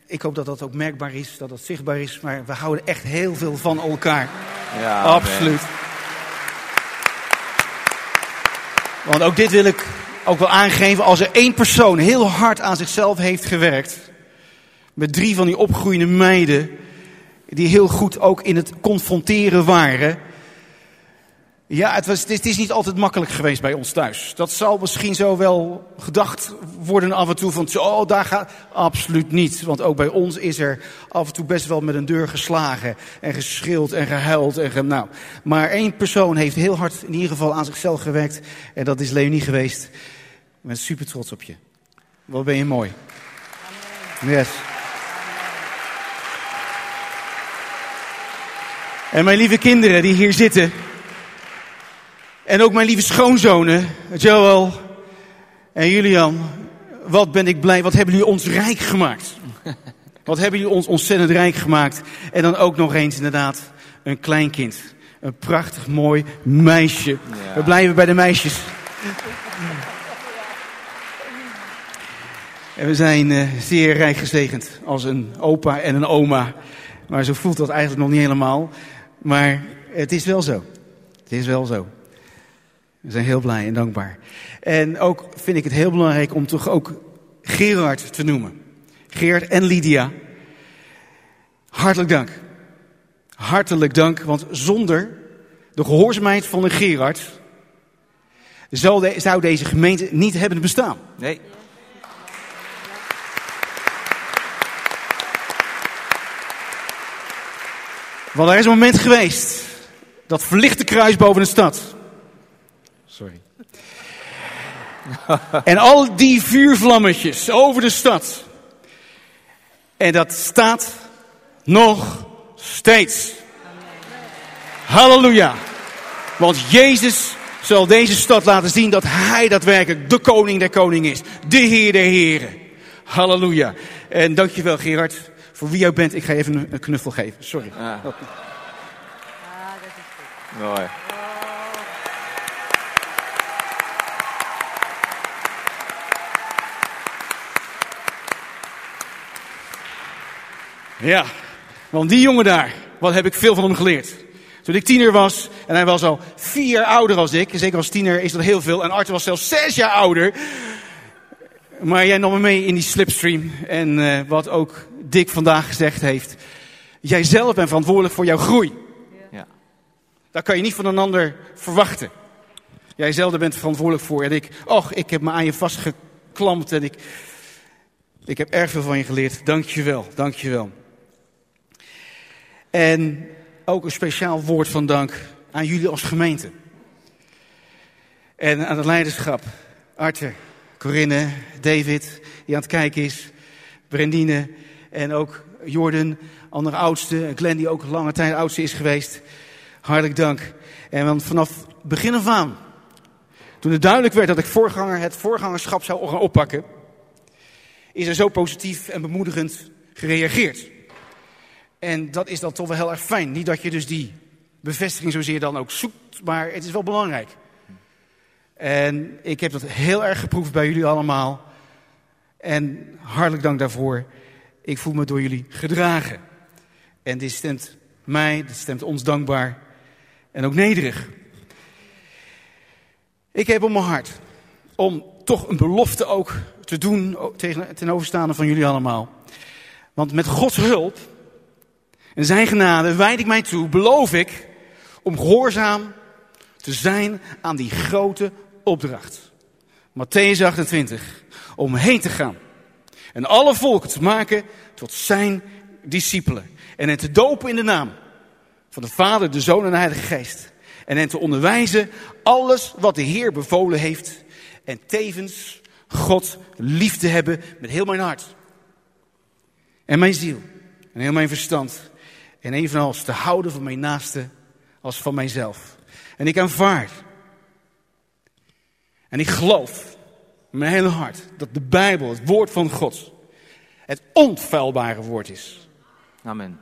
ik hoop dat dat ook merkbaar is, dat dat zichtbaar is. Maar we houden echt heel veel van elkaar. Ja, Absoluut. Want ook dit wil ik ook wel aangeven. Als er één persoon heel hard aan zichzelf heeft gewerkt. Met drie van die opgroeiende meiden. Die heel goed ook in het confronteren waren. Ja, het, was, het, is niet altijd makkelijk geweest bij ons thuis. Dat zal misschien zo wel gedacht worden af en toe van, oh, daar gaat... Absoluut niet, want ook bij ons is er af en toe best wel met een deur geslagen en geschild en gehuild. En ge, nou. Maar één persoon heeft heel hard in ieder geval aan zichzelf gewerkt en dat is Leonie geweest. Ik ben super trots op je. Wat ben je mooi. Yes. En mijn lieve kinderen die hier zitten... En ook mijn lieve schoonzonen, Joel en Julian. Wat ben ik blij, wat hebben jullie ons rijk gemaakt. Wat hebben jullie ons ontzettend rijk gemaakt. En dan ook nog eens inderdaad een kleinkind. Een prachtig mooi meisje. We blijven bij de meisjes. En we zijn uh, zeer rijk gezegend als een opa en een oma. Maar zo voelt dat eigenlijk nog niet helemaal. Maar het is wel zo. Het is wel zo. We zijn heel blij en dankbaar. En ook vind ik het heel belangrijk om toch ook Gerard te noemen. Gerard en Lydia. Hartelijk dank. Hartelijk dank, want zonder de gehoorzaamheid van de Gerard zou deze gemeente niet hebben bestaan. Nee. Want er is een moment geweest dat verlichte kruis boven de stad Sorry. en al die vuurvlammetjes over de stad. En dat staat nog steeds. Halleluja. Want Jezus zal deze stad laten zien dat Hij daadwerkelijk de koning der koningen is. De Heer der heren. Halleluja. En dankjewel Gerard voor wie jij bent. Ik ga even een knuffel geven. Sorry. Ah. Ah, dat is Mooi. Ja, want die jongen daar, wat heb ik veel van hem geleerd. Toen ik tiener was, en hij was al vier jaar ouder als ik, zeker als tiener is dat heel veel, en Arthur was zelfs zes jaar ouder. Maar jij nam me mee in die slipstream. En uh, wat ook Dick vandaag gezegd heeft. Jij zelf bent verantwoordelijk voor jouw groei. Ja. Dat kan je niet van een ander verwachten. Jij zelf bent verantwoordelijk voor. En ik, och, ik heb me aan je vastgeklampt en ik, ik heb erg veel van je geleerd. Dank je wel, dank je wel. En ook een speciaal woord van dank aan jullie als gemeente. En aan het leiderschap. Arthur, Corinne, David, die aan het kijken is. Brendine en ook Jordan, andere oudste. Glenn, die ook lange tijd oudste is geweest. Hartelijk dank. En want vanaf begin af aan, toen het duidelijk werd dat ik voorganger, het voorgangerschap zou gaan oppakken, is er zo positief en bemoedigend gereageerd. En dat is dan toch wel heel erg fijn. Niet dat je dus die bevestiging zozeer dan ook zoekt, maar het is wel belangrijk. En ik heb dat heel erg geproefd bij jullie allemaal. En hartelijk dank daarvoor. Ik voel me door jullie gedragen. En dit stemt mij, dit stemt ons dankbaar en ook nederig. Ik heb op mijn hart om toch een belofte ook te doen ten overstaande van jullie allemaal. Want met Gods hulp en zijn genade wijd ik mij toe, beloof ik, om gehoorzaam te zijn aan die grote opdracht. Matthäus 28, om heen te gaan. En alle volken te maken tot zijn discipelen. En hen te dopen in de naam van de Vader, de Zoon en de Heilige Geest. En hen te onderwijzen alles wat de Heer bevolen heeft. En tevens God lief te hebben met heel mijn hart. En mijn ziel. En heel mijn verstand. En evenals te houden van mijn naaste als van mijzelf. En ik aanvaard. En ik geloof met mijn hele hart dat de Bijbel, het woord van God, het onfeilbare woord is. Amen.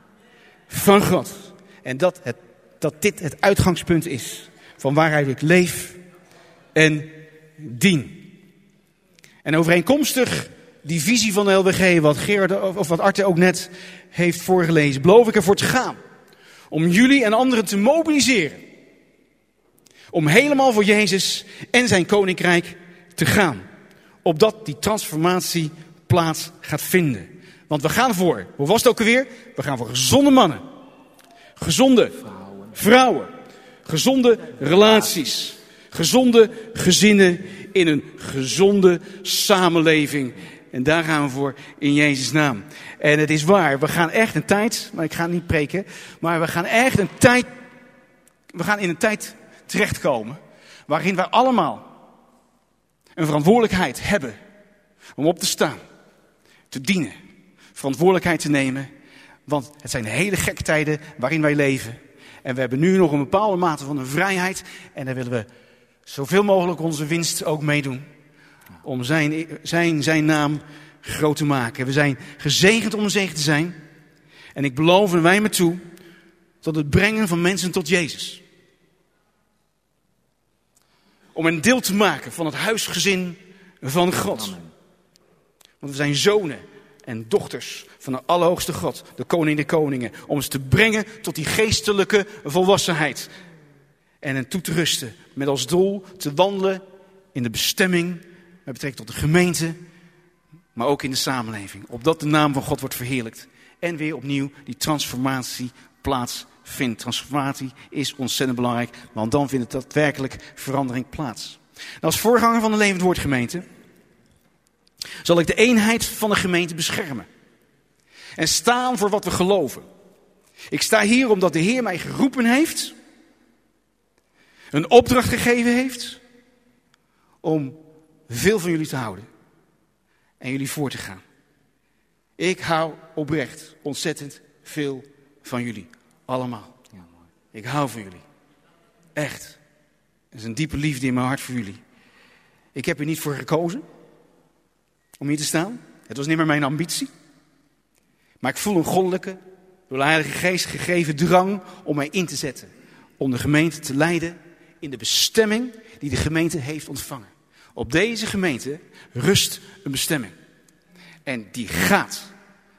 Van God. En dat, het, dat dit het uitgangspunt is van waaruit ik leef en dien. En overeenkomstig die visie van de LWG, wat Gerard of wat Arte ook net heeft voorgelezen, beloof ik ervoor te gaan. Om jullie en anderen te mobiliseren. Om helemaal voor Jezus en zijn koninkrijk te gaan. Opdat die transformatie plaats gaat vinden. Want we gaan voor, hoe was het ook alweer? We gaan voor gezonde mannen. Gezonde vrouwen. Gezonde relaties. Gezonde gezinnen in een gezonde samenleving. En daar gaan we voor in Jezus' naam. En het is waar, we gaan echt een tijd, maar ik ga niet preken, maar we gaan echt een tijd, we gaan in een tijd terechtkomen waarin wij allemaal een verantwoordelijkheid hebben om op te staan, te dienen, verantwoordelijkheid te nemen. Want het zijn hele gekke tijden waarin wij leven. En we hebben nu nog een bepaalde mate van een vrijheid. En daar willen we zoveel mogelijk onze winst ook meedoen. Om zijn, zijn, zijn naam groot te maken. We zijn gezegend om een zegen te zijn. En ik beloof en wij me toe tot het brengen van mensen tot Jezus. Om een deel te maken van het huisgezin van God. Want we zijn zonen en dochters van de Allerhoogste God, de Koning der Koningen. Om ze te brengen tot die geestelijke volwassenheid. En hen toe te rusten met als doel te wandelen in de bestemming met betrekking tot de gemeente, maar ook in de samenleving. Opdat de naam van God wordt verheerlijkt. En weer opnieuw die transformatie plaatsvindt. Transformatie is ontzettend belangrijk, want dan vindt het daadwerkelijk verandering plaats. Nou, als voorganger van de Levend Woord gemeente zal ik de eenheid van de gemeente beschermen. En staan voor wat we geloven. Ik sta hier omdat de Heer mij geroepen heeft, een opdracht gegeven heeft om veel van jullie te houden en jullie voor te gaan. Ik hou oprecht ontzettend veel van jullie. Allemaal. Ik hou van jullie. Echt. Er is een diepe liefde in mijn hart voor jullie. Ik heb er niet voor gekozen om hier te staan. Het was niet meer mijn ambitie. Maar ik voel een goddelijke, door de Heilige Geest gegeven drang om mij in te zetten. Om de gemeente te leiden in de bestemming die de gemeente heeft ontvangen. Op deze gemeente rust een bestemming. En die gaat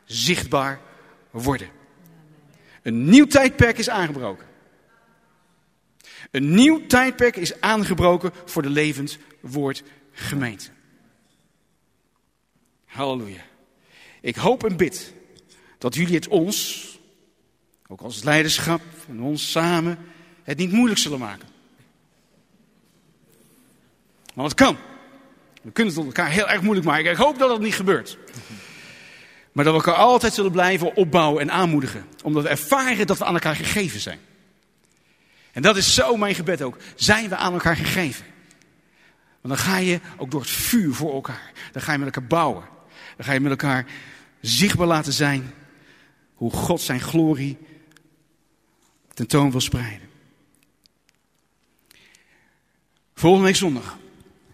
zichtbaar worden. Een nieuw tijdperk is aangebroken. Een nieuw tijdperk is aangebroken voor de levend woord gemeente. Halleluja. Ik hoop en bid dat jullie het ons, ook als leiderschap en ons samen, het niet moeilijk zullen maken. Want het kan. We kunnen het elkaar heel erg moeilijk maken. Ik hoop dat dat niet gebeurt. Maar dat we elkaar altijd zullen blijven opbouwen en aanmoedigen. Omdat we ervaren dat we aan elkaar gegeven zijn. En dat is zo mijn gebed ook. Zijn we aan elkaar gegeven? Want dan ga je ook door het vuur voor elkaar. Dan ga je met elkaar bouwen. Dan ga je met elkaar zichtbaar laten zijn hoe God zijn glorie tentoon wil spreiden. Volgende week zondag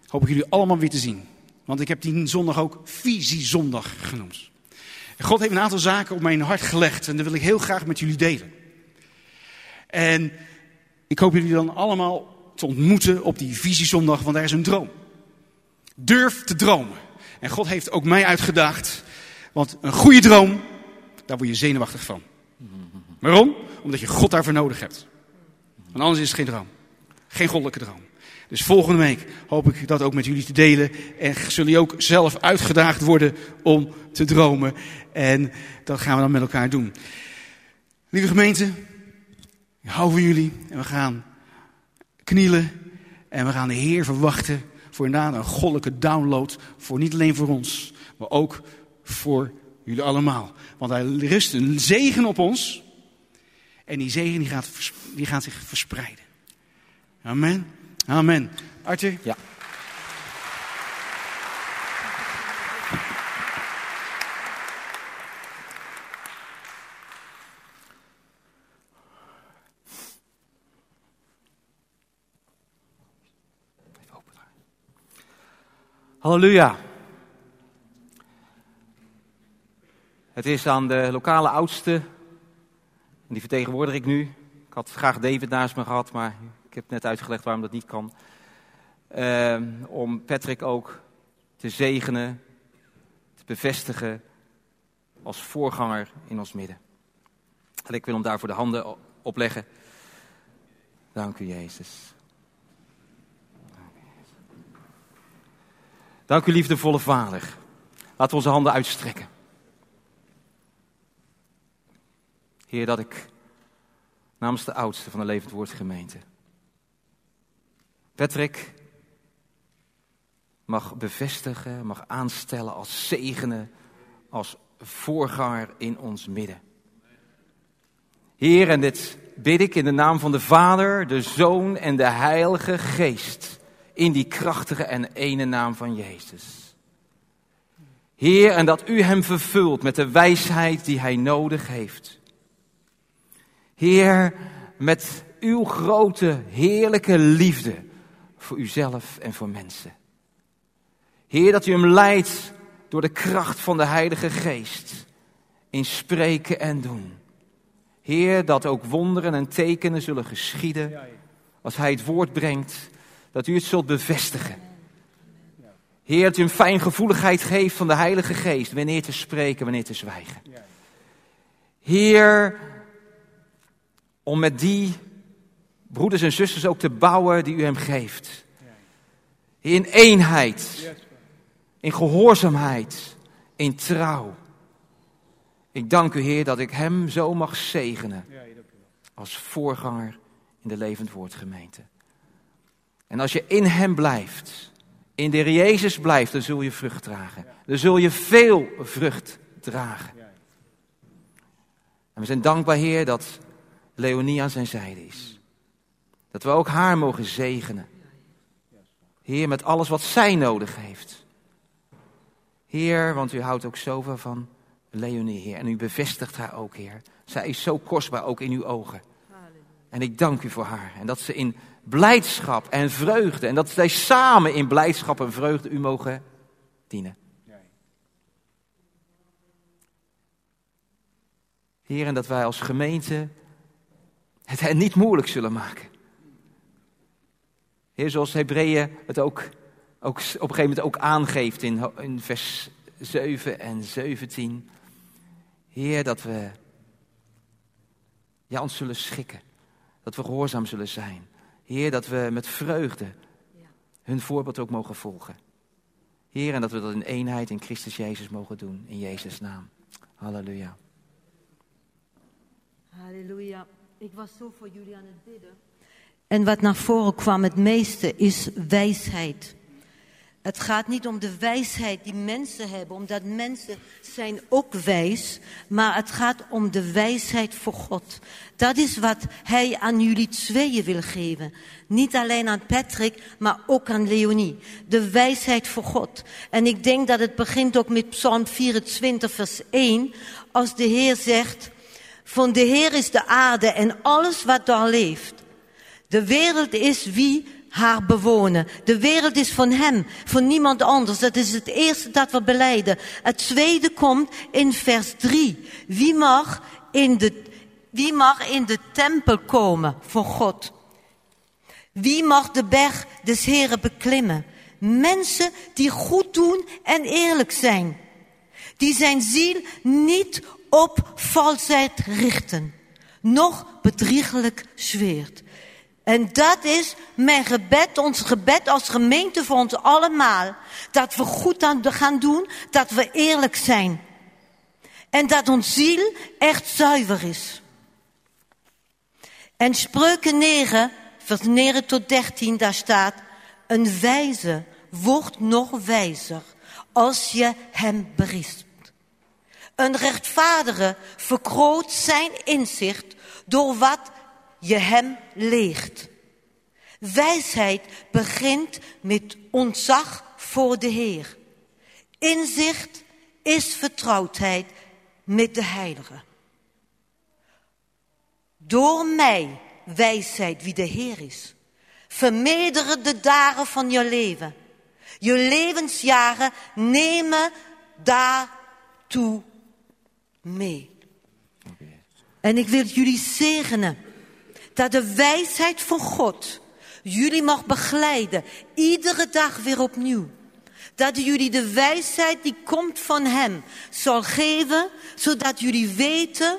hoop ik jullie allemaal weer te zien. Want ik heb die zondag ook Visiezondag genoemd. En God heeft een aantal zaken op mijn hart gelegd en dat wil ik heel graag met jullie delen. En ik hoop jullie dan allemaal te ontmoeten op die Visiezondag, want daar is een droom. Durf te dromen. En God heeft ook mij uitgedaagd, want een goede droom, daar word je zenuwachtig van. Waarom? Omdat je God daarvoor nodig hebt. Want anders is het geen droom. Geen goddelijke droom. Dus volgende week hoop ik dat ook met jullie te delen. En zullen jullie ook zelf uitgedaagd worden om te dromen. En dat gaan we dan met elkaar doen. Lieve gemeente, ik hou van jullie. En we gaan knielen. En we gaan de Heer verwachten voor inderdaad een goddelijke download. Voor niet alleen voor ons, maar ook voor jullie allemaal. Want hij rust een zegen op ons. En die zegen die gaat, die gaat zich verspreiden. Amen. Amen. Arthur? Ja. Halleluja. Het is aan de lokale oudste, en die vertegenwoordig ik nu. Ik had graag David naast me gehad, maar heb net uitgelegd waarom dat niet kan. Uh, om Patrick ook te zegenen, te bevestigen als voorganger in ons midden. En ik wil hem daarvoor de handen opleggen. Dank u, Jezus. Dank u, liefdevolle Vader. Laten we onze handen uitstrekken. Heer, dat ik namens de oudste van de Levend gemeente Patrick mag bevestigen, mag aanstellen als zegenen, als voorganger in ons midden. Heer, en dit bid ik in de naam van de Vader, de Zoon en de Heilige Geest, in die krachtige en ene naam van Jezus. Heer, en dat u hem vervult met de wijsheid die hij nodig heeft. Heer, met uw grote, heerlijke liefde voor uzelf en voor mensen. Heer, dat u hem leidt door de kracht van de Heilige Geest in spreken en doen. Heer, dat ook wonderen en tekenen zullen geschieden als hij het woord brengt, dat u het zult bevestigen. Heer, dat u een fijngevoeligheid geeft van de Heilige Geest, wanneer te spreken, wanneer te zwijgen. Heer, om met die broeders en zusters ook te bouwen die u hem geeft. In eenheid, in gehoorzaamheid, in trouw. Ik dank u, Heer, dat ik hem zo mag zegenen als voorganger in de Levend Woord gemeente. En als je in hem blijft, in de Jezus blijft, dan zul je vrucht dragen. Dan zul je veel vrucht dragen. En we zijn dankbaar, Heer, dat Leonie aan zijn zijde is. Dat we ook haar mogen zegenen. Heer, met alles wat zij nodig heeft. Heer, want u houdt ook zoveel van Leonie, Heer. En u bevestigt haar ook, Heer. Zij is zo kostbaar, ook in uw ogen. En ik dank u voor haar. En dat ze in blijdschap en vreugde, en dat zij samen in blijdschap en vreugde u mogen dienen. Heer, en dat wij als gemeente het hen niet moeilijk zullen maken. Heer, zoals Hebreeën het ook, ook op een gegeven moment ook aangeeft in, in vers 7 en 17. Heer, dat we ja, ons zullen schikken. Dat we gehoorzaam zullen zijn. Heer, dat we met vreugde hun voorbeeld ook mogen volgen. Heer, en dat we dat in eenheid in Christus Jezus mogen doen. In Jezus' naam. Halleluja. Halleluja. Ik was zo voor jullie aan het bidden. En wat naar voren kwam het meeste is wijsheid. Het gaat niet om de wijsheid die mensen hebben, omdat mensen zijn ook wijs, maar het gaat om de wijsheid voor God. Dat is wat Hij aan jullie tweeën wil geven. Niet alleen aan Patrick, maar ook aan Leonie. De wijsheid voor God. En ik denk dat het begint ook met Psalm 24, vers 1, als de Heer zegt, van de Heer is de aarde en alles wat daar leeft. De wereld is wie haar bewonen. De wereld is van hem, van niemand anders. Dat is het eerste dat we beleiden. Het tweede komt in vers 3. Wie mag in de, wie mag in de tempel komen voor God? Wie mag de berg des Heren beklimmen? Mensen die goed doen en eerlijk zijn. Die zijn ziel niet op valsheid richten. Nog bedriegelijk zweert. En dat is mijn gebed, ons gebed als gemeente voor ons allemaal. Dat we goed aan gaan doen, dat we eerlijk zijn. En dat ons ziel echt zuiver is. En spreuken 9, vers 9 tot 13, daar staat, een wijze wordt nog wijzer als je hem berispt. Een rechtvaardige vergroot zijn inzicht door wat je hem leert. Wijsheid begint met ontzag voor de Heer. Inzicht is vertrouwdheid met de Heilige. Door mij, wijsheid wie de Heer is, vermeerderen de dagen van je leven. Je levensjaren nemen daartoe mee. En ik wil jullie zegenen dat de wijsheid van God jullie mag begeleiden, iedere dag weer opnieuw. Dat jullie de wijsheid die komt van Hem zal geven, zodat jullie weten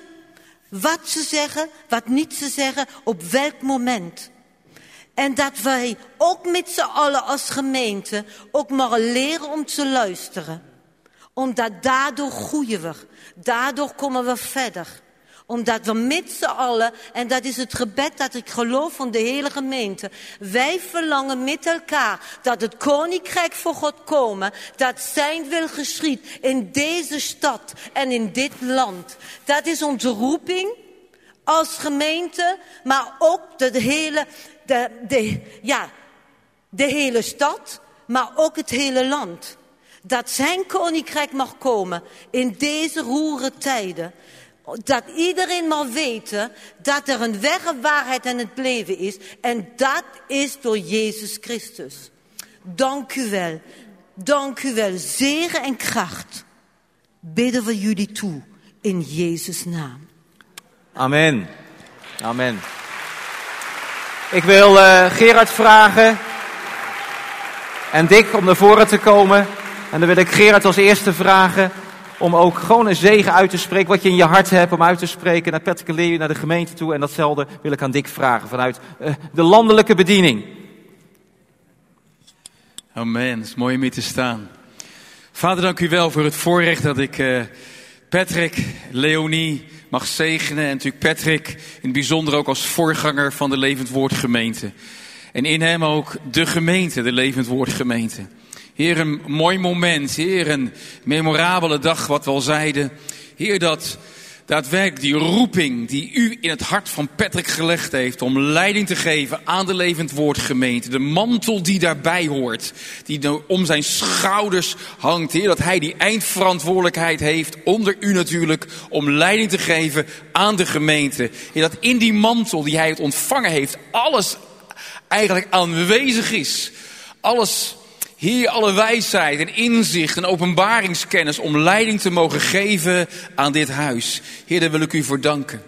wat ze zeggen, wat niet ze zeggen, op welk moment. En dat wij ook met z'n allen als gemeente ook maar leren om te luisteren. Omdat daardoor groeien we, daardoor komen we verder omdat we met z'n allen, en dat is het gebed dat ik geloof van de hele gemeente, wij verlangen met elkaar dat het koninkrijk voor God komen, dat zijn wil geschiet in deze stad en in dit land. Dat is onze roeping als gemeente, maar ook de hele, de, ja, de hele stad, maar ook het hele land. Dat zijn koninkrijk mag komen in deze roere tijden dat iedereen mag weten dat er een weg, een waarheid en het leven is. En dat is door Jezus Christus. Dank u wel. Dank u wel. Zegen en kracht bidden we jullie toe in Jezus' naam. Amen. Amen. Ik wil uh, Gerard vragen en Dick om naar voren te komen. En dan wil ik Gerard als eerste vragen om ook gewoon een zegen uit te spreken, wat je in je hart hebt om uit te spreken naar Patrick Leeuw, naar de gemeente toe. En datzelfde wil ik aan Dick vragen vanuit uh, de landelijke bediening. Amen, het is mooi om hier te staan. Vader, dank u wel voor het voorrecht dat ik uh, Patrick, Leonie mag zegenen. En natuurlijk Patrick in het bijzonder ook als voorganger van de Levend Woord gemeente. En in hem ook de gemeente, de Levend Woord gemeente. Heer, een mooi moment. Heer, een memorabele dag, wat we al zeiden. Heer, dat daadwerkelijk die roeping die u in het hart van Patrick gelegd heeft om leiding te geven aan de levend woord gemeente. De mantel die daarbij hoort, die om zijn schouders hangt. Heer, dat hij die eindverantwoordelijkheid heeft, onder u natuurlijk, om leiding te geven aan de gemeente. Heer, dat in die mantel die hij het ontvangen heeft, alles eigenlijk aanwezig is. Alles hier alle wijsheid en inzicht en openbaringskennis om leiding te mogen geven aan dit huis. Heer, daar wil ik u voor danken.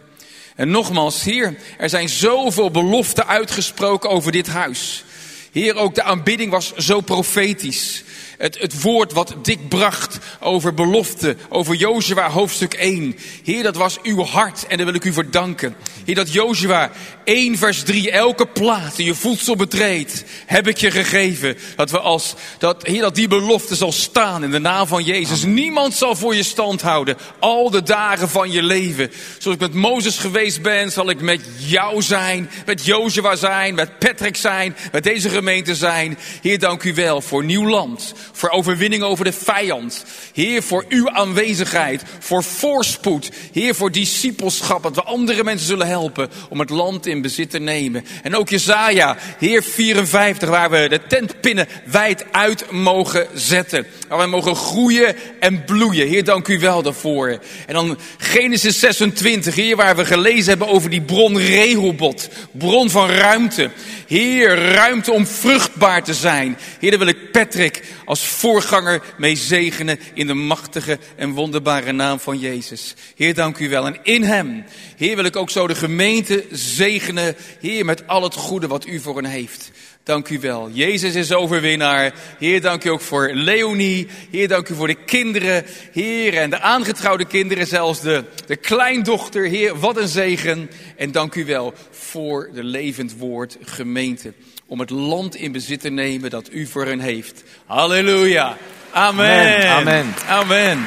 En nogmaals, Heer, er zijn zoveel beloften uitgesproken over dit huis. Heer, ook de aanbidding was zo profetisch. Het, het woord wat Dick bracht over belofte, over Jozua hoofdstuk 1. Heer, dat was uw hart en daar wil ik u voor danken. Heer, dat Jozua 1 vers 3, elke plaats die je voedsel betreedt, heb ik je gegeven. Dat we als, dat, Heer, dat die belofte zal staan in de naam van Jezus. Niemand zal voor je stand houden, al de dagen van je leven. Zoals ik met Mozes geweest ben, zal ik met jou zijn, met Jozua zijn, met Patrick zijn, met deze gemeente zijn. Heer, dank u wel voor nieuw land, voor overwinning over de vijand. Heer, voor uw aanwezigheid, voor voorspoed. Heer, voor discipelschap, dat we andere mensen zullen helpen om het land in bezit te nemen. En ook Jezaja, Heer 54, waar we de tentpinnen wijd uit mogen zetten. Waar we mogen groeien en bloeien. Heer, dank u wel daarvoor. En dan Genesis 26, Heer, waar we gelezen hebben over die bron Rehobot. Bron van ruimte. Heer, ruimte om vruchtbaar te zijn. Heer, daar wil ik Patrick als voorganger mee zegenen in de machtige en wonderbare naam van Jezus. Heer, dank u wel. En in hem, Heer, wil ik ook zo de gemeente zegenen. Heer, met al het goede wat u voor hen heeft. Dank u wel. Jezus is overwinnaar. Heer, dank u ook voor Leonie. Heer, dank u voor de kinderen. Heer, en de aangetrouwde kinderen, zelfs de, de kleindochter. Heer, wat een zegen. En dank u wel voor de levend woord gemeente. Om het land in bezit te nemen dat u voor hen heeft. Halleluja. Amen. Amen. Amen.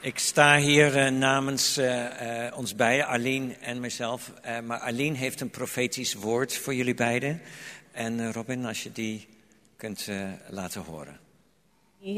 Ik sta hier uh, namens uh, uh, ons beiden, Arlene en mezelf. maar Arlene heeft een profetisch woord voor jullie beiden. En Robin, als je die kunt laten horen.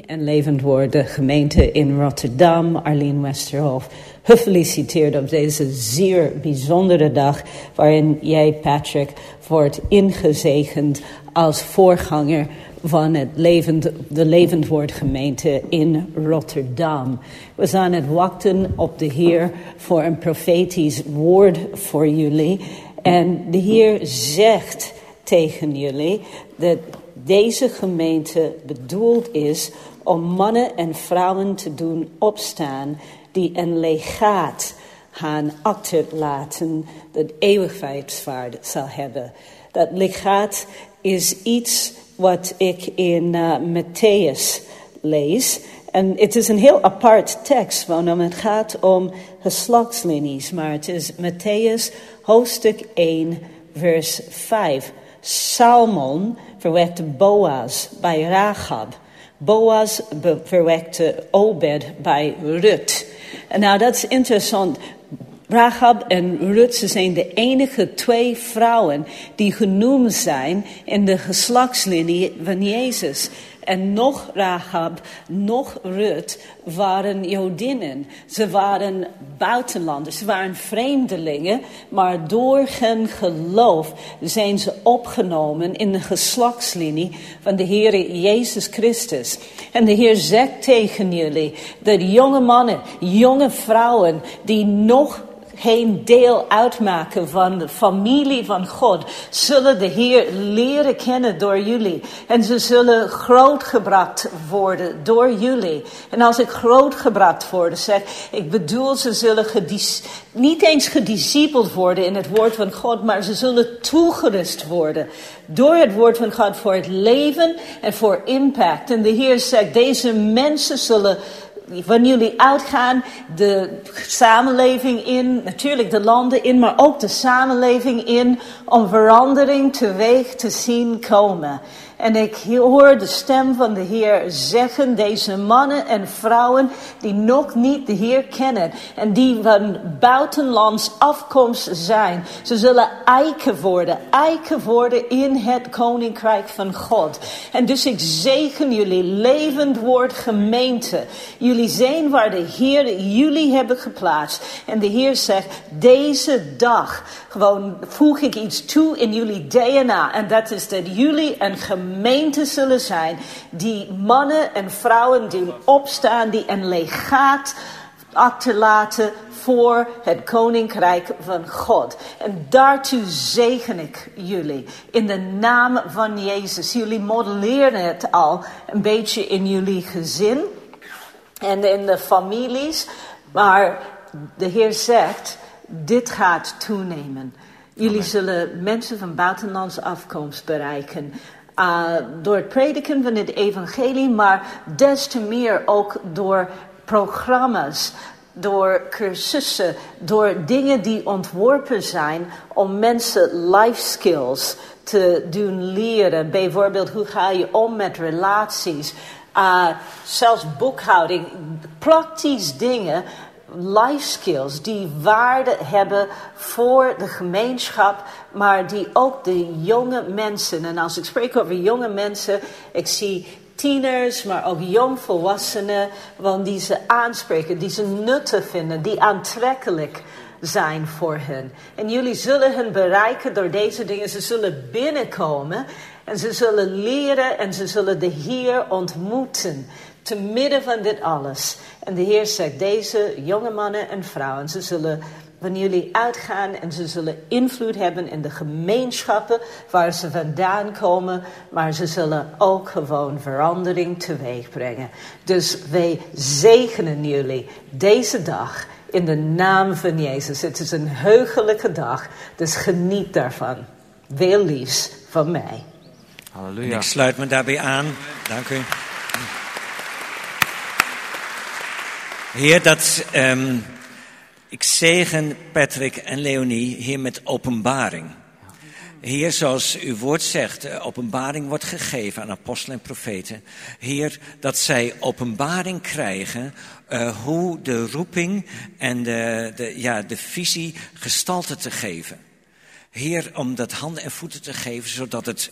En levend woord, de gemeente in Rotterdam, Arlene Westerhof, gefeliciteerd op deze zeer bijzondere dag waarin jij, Patrick, wordt ingezegend als voorganger van het levend, de levendwoordgemeente in Rotterdam. We zijn het wachten op de Heer voor een profetisch woord voor jullie. En de Heer zegt tegen jullie dat deze gemeente bedoeld is om mannen en vrouwen te doen opstaan die een legaat gaan achterlaten dat eeuwigheidswaarde zal hebben. Dat legaat is iets wat ik in uh, Matthäus lees. En het is een heel apart tekst, want het gaat om geslachtslinies. Maar het is Matthäus hoofdstuk 1, vers 5. Salmon verwekte Boaz bij Rahab. Boaz verwekte Obed bij Rut. Nou, dat is interessant. Rahab en Ruth zijn de enige twee vrouwen die genoemd zijn in de geslachtslinie van Jezus. En nog Rahab, nog Ruth waren Jodinnen. Ze waren buitenlanders, ze waren vreemdelingen. Maar door hun geloof zijn ze opgenomen in de geslachtslinie van de Heer Jezus Christus. En de Heer zegt tegen jullie dat jonge mannen, jonge vrouwen die nog geen deel uitmaken van de familie van God, zullen de Heer leren kennen door jullie. En ze zullen grootgebracht worden door jullie. En als ik grootgebracht worden zeg, ik bedoel ze zullen niet eens gediscipeld worden in het woord van God, maar ze zullen toegerust worden door het woord van God voor het leven en voor impact. En de Heer zegt, deze mensen zullen van jullie uitgaan de samenleving in, natuurlijk de landen in, maar ook de samenleving in, om verandering teweeg te zien komen. En ik hoor de stem van de Heer zeggen, deze mannen en vrouwen die nog niet de Heer kennen en die van buitenlands afkomst zijn, ze zullen eiken worden, eiken worden in het koninkrijk van God. En dus ik zegen jullie levend woord gemeente. Zijn waar de Heer jullie hebben geplaatst. En de Heer zegt, deze dag gewoon voeg ik iets toe in jullie DNA. En dat is dat jullie een gemeente zullen zijn die mannen en vrouwen doen opstaan, die een legaat achterlaten voor het koninkrijk van God. En daartoe zegen ik jullie in de naam van Jezus. Jullie modelleren het al een beetje in jullie gezin en in de families, maar de Heer zegt, dit gaat toenemen. Jullie zullen mensen van buitenlandse afkomst bereiken. Uh, door het prediken van het evangelie, maar des te meer ook door programma's, door cursussen, door dingen die ontworpen zijn om mensen life skills te doen leren. Bijvoorbeeld, hoe ga je om met relaties? Uh, zelfs boekhouding, praktisch dingen, life skills die waarde hebben voor de gemeenschap, maar die ook de jonge mensen, en als ik spreek over jonge mensen, ik zie tieners, maar ook jongvolwassenen, want die ze aanspreken, die ze nuttig vinden, die aantrekkelijk zijn voor hen. En jullie zullen hen bereiken door deze dingen. Ze zullen binnenkomen en ze zullen leren en ze zullen de Heer ontmoeten. Te midden van dit alles. En de Heer zegt, deze jonge mannen en vrouwen, ze zullen van jullie uitgaan en ze zullen invloed hebben in de gemeenschappen waar ze vandaan komen, maar ze zullen ook gewoon verandering teweeg brengen. Dus wij zegenen jullie deze dag in de naam van Jezus. Het is een heugelijke dag, dus geniet daarvan. Veel liefs van mij. Halleluja. ik sluit me daarbij aan. Dank u. Heer, dat um, ik zegen Patrick en Leonie hier met openbaring. Heer, zoals uw woord zegt, eh, openbaring wordt gegeven aan apostelen en profeten. Heer, dat zij openbaring krijgen uh, hoe de roeping en de, de, ja, de visie gestalte te geven. Heer, om dat handen en voeten te geven, zodat het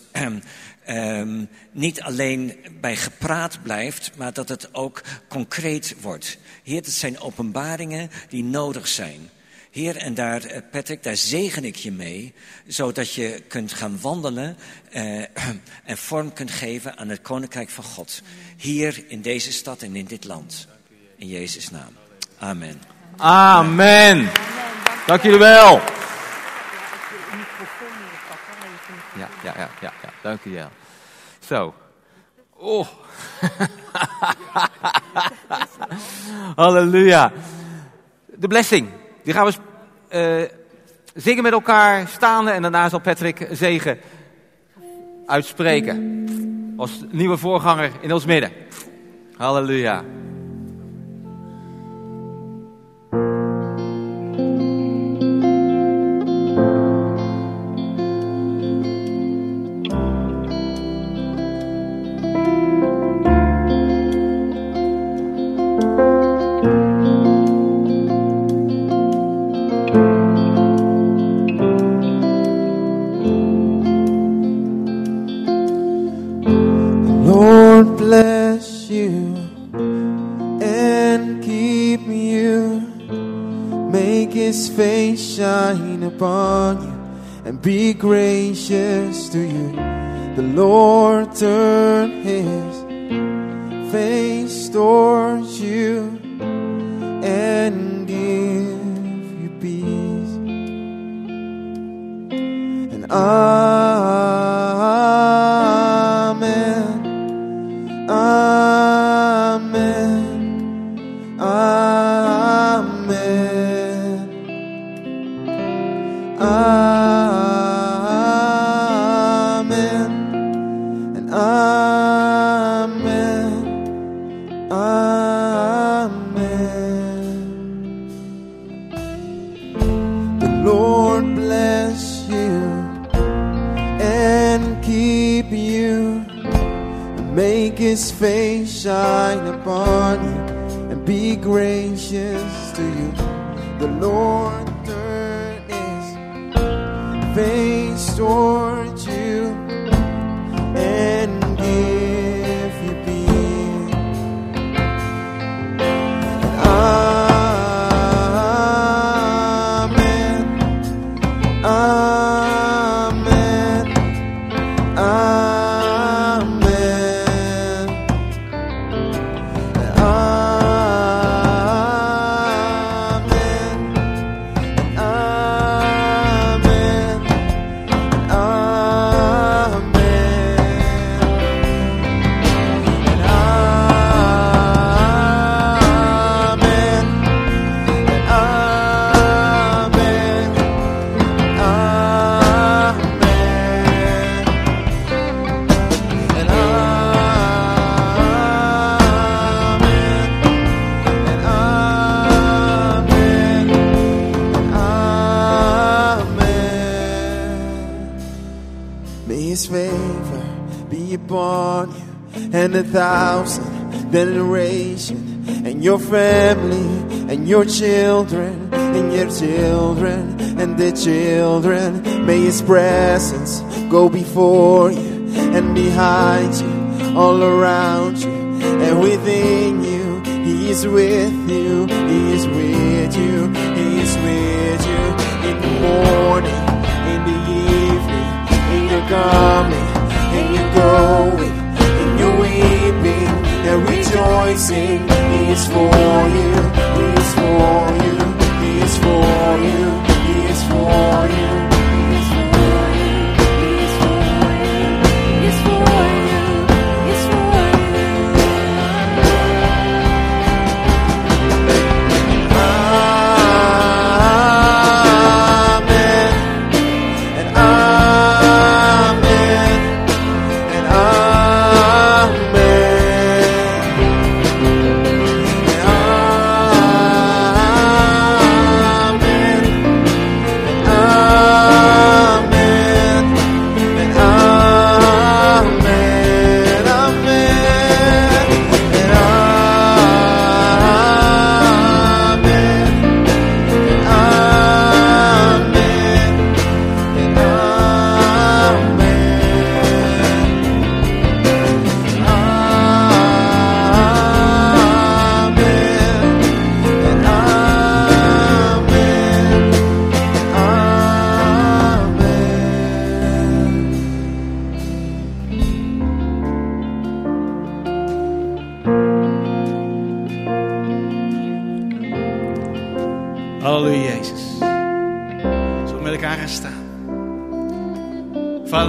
um, niet alleen bij gepraat blijft, maar dat het ook concreet wordt. Heer, het zijn openbaringen die nodig zijn. Heer, en daar, eh, Patrick, daar zegen ik je mee, zodat je kunt gaan wandelen uh, en vorm kunt geven aan het Koninkrijk van God. Hier in deze stad en in dit land. In Jezus' naam. Amen. Amen. Dank jullie wel. Ja, ja, ja, ja, ja. dank u wel. Zo. Oh. Halleluja. De blessing. Die gaan we uh, zingen met elkaar, staande en daarna zal Patrick zegen uitspreken. Als nieuwe voorganger in ons midden. Halleluja. Gracious to you. The Lord your family and your children and your children and their children. May His presence go before you and behind you, all around you and within you. He is with you, He is with you, He is with you in the morning, in the evening, in your coming, in your going, in your weeping rejoicing. Is for you, is for you, is for you, is for you.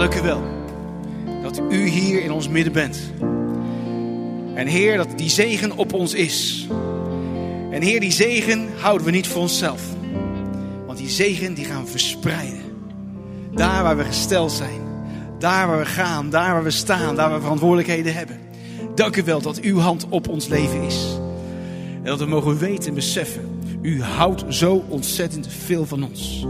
Dank u wel dat u hier in ons midden bent. En Heer, dat die zegen op ons is. En Heer, die zegen houden we niet voor onszelf. Want die zegen die gaan we verspreiden. Daar waar we gesteld zijn. Daar waar we gaan, daar waar we staan, daar waar we verantwoordelijkheden hebben. Dank u wel dat uw hand op ons leven is. En dat we mogen weten en beseffen. U houdt zo ontzettend veel van ons.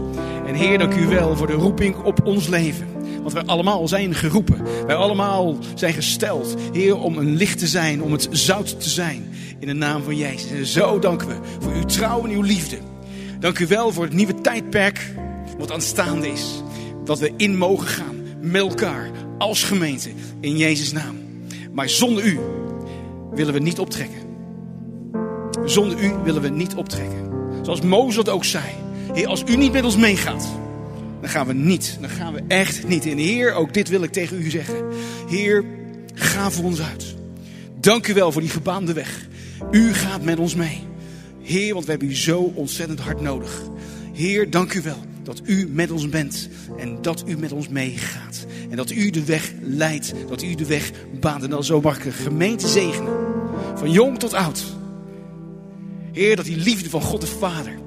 En Heer, dank u wel voor de roeping op ons leven. Want wij allemaal zijn geroepen. Wij allemaal zijn gesteld. Heer, om een licht te zijn, om het zout te zijn. In de naam van Jezus. En zo danken we voor uw trouw en uw liefde. Dank u wel voor het nieuwe tijdperk wat aanstaande is. Dat we in mogen gaan met elkaar als gemeente in Jezus' naam. Maar zonder u willen we niet optrekken. Zonder u willen we niet optrekken. Zoals Mozes ook zei. Heer, als u niet met ons meegaat, dan gaan we niet. Dan gaan we echt niet. En Heer, ook dit wil ik tegen u zeggen. Heer, ga voor ons uit. Dank u wel voor die gebaande weg. U gaat met ons mee. Heer, want we hebben u zo ontzettend hard nodig. Heer, dank u wel dat u met ons bent en dat u met ons meegaat. En dat u de weg leidt, dat u de weg baant. En dan zo mag ik een gemeente zegenen. Van jong tot oud. Heer, dat die liefde van God de Vader.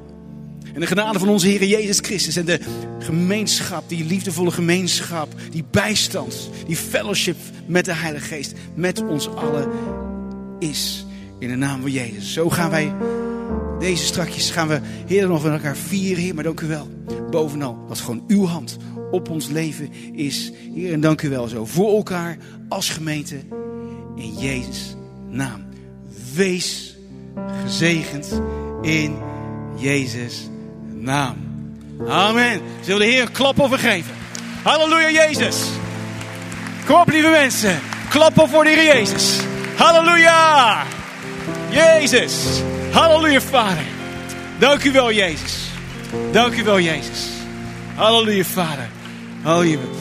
En de genade van onze Heer Jezus Christus. En de gemeenschap, die liefdevolle gemeenschap. Die bijstand, die fellowship met de Heilige Geest. Met ons allen is. In de naam van Jezus. Zo gaan wij deze strakjes, gaan we Heer nog van elkaar vieren. Heer, maar dank u wel. Bovenal dat gewoon uw hand op ons leven is. Heer, en dank u wel zo voor elkaar als gemeente. In Jezus' naam. Wees gezegend in Jezus' naam. Amen. Zullen de Heer een klap over geven? Halleluja, Jezus. Kom op, lieve mensen. Klappen voor de Heer Jezus. Halleluja. Jezus. Halleluja, Vader. Dank u wel, Jezus. Dank u wel, Jezus. Halleluja, Vader. Halleluja.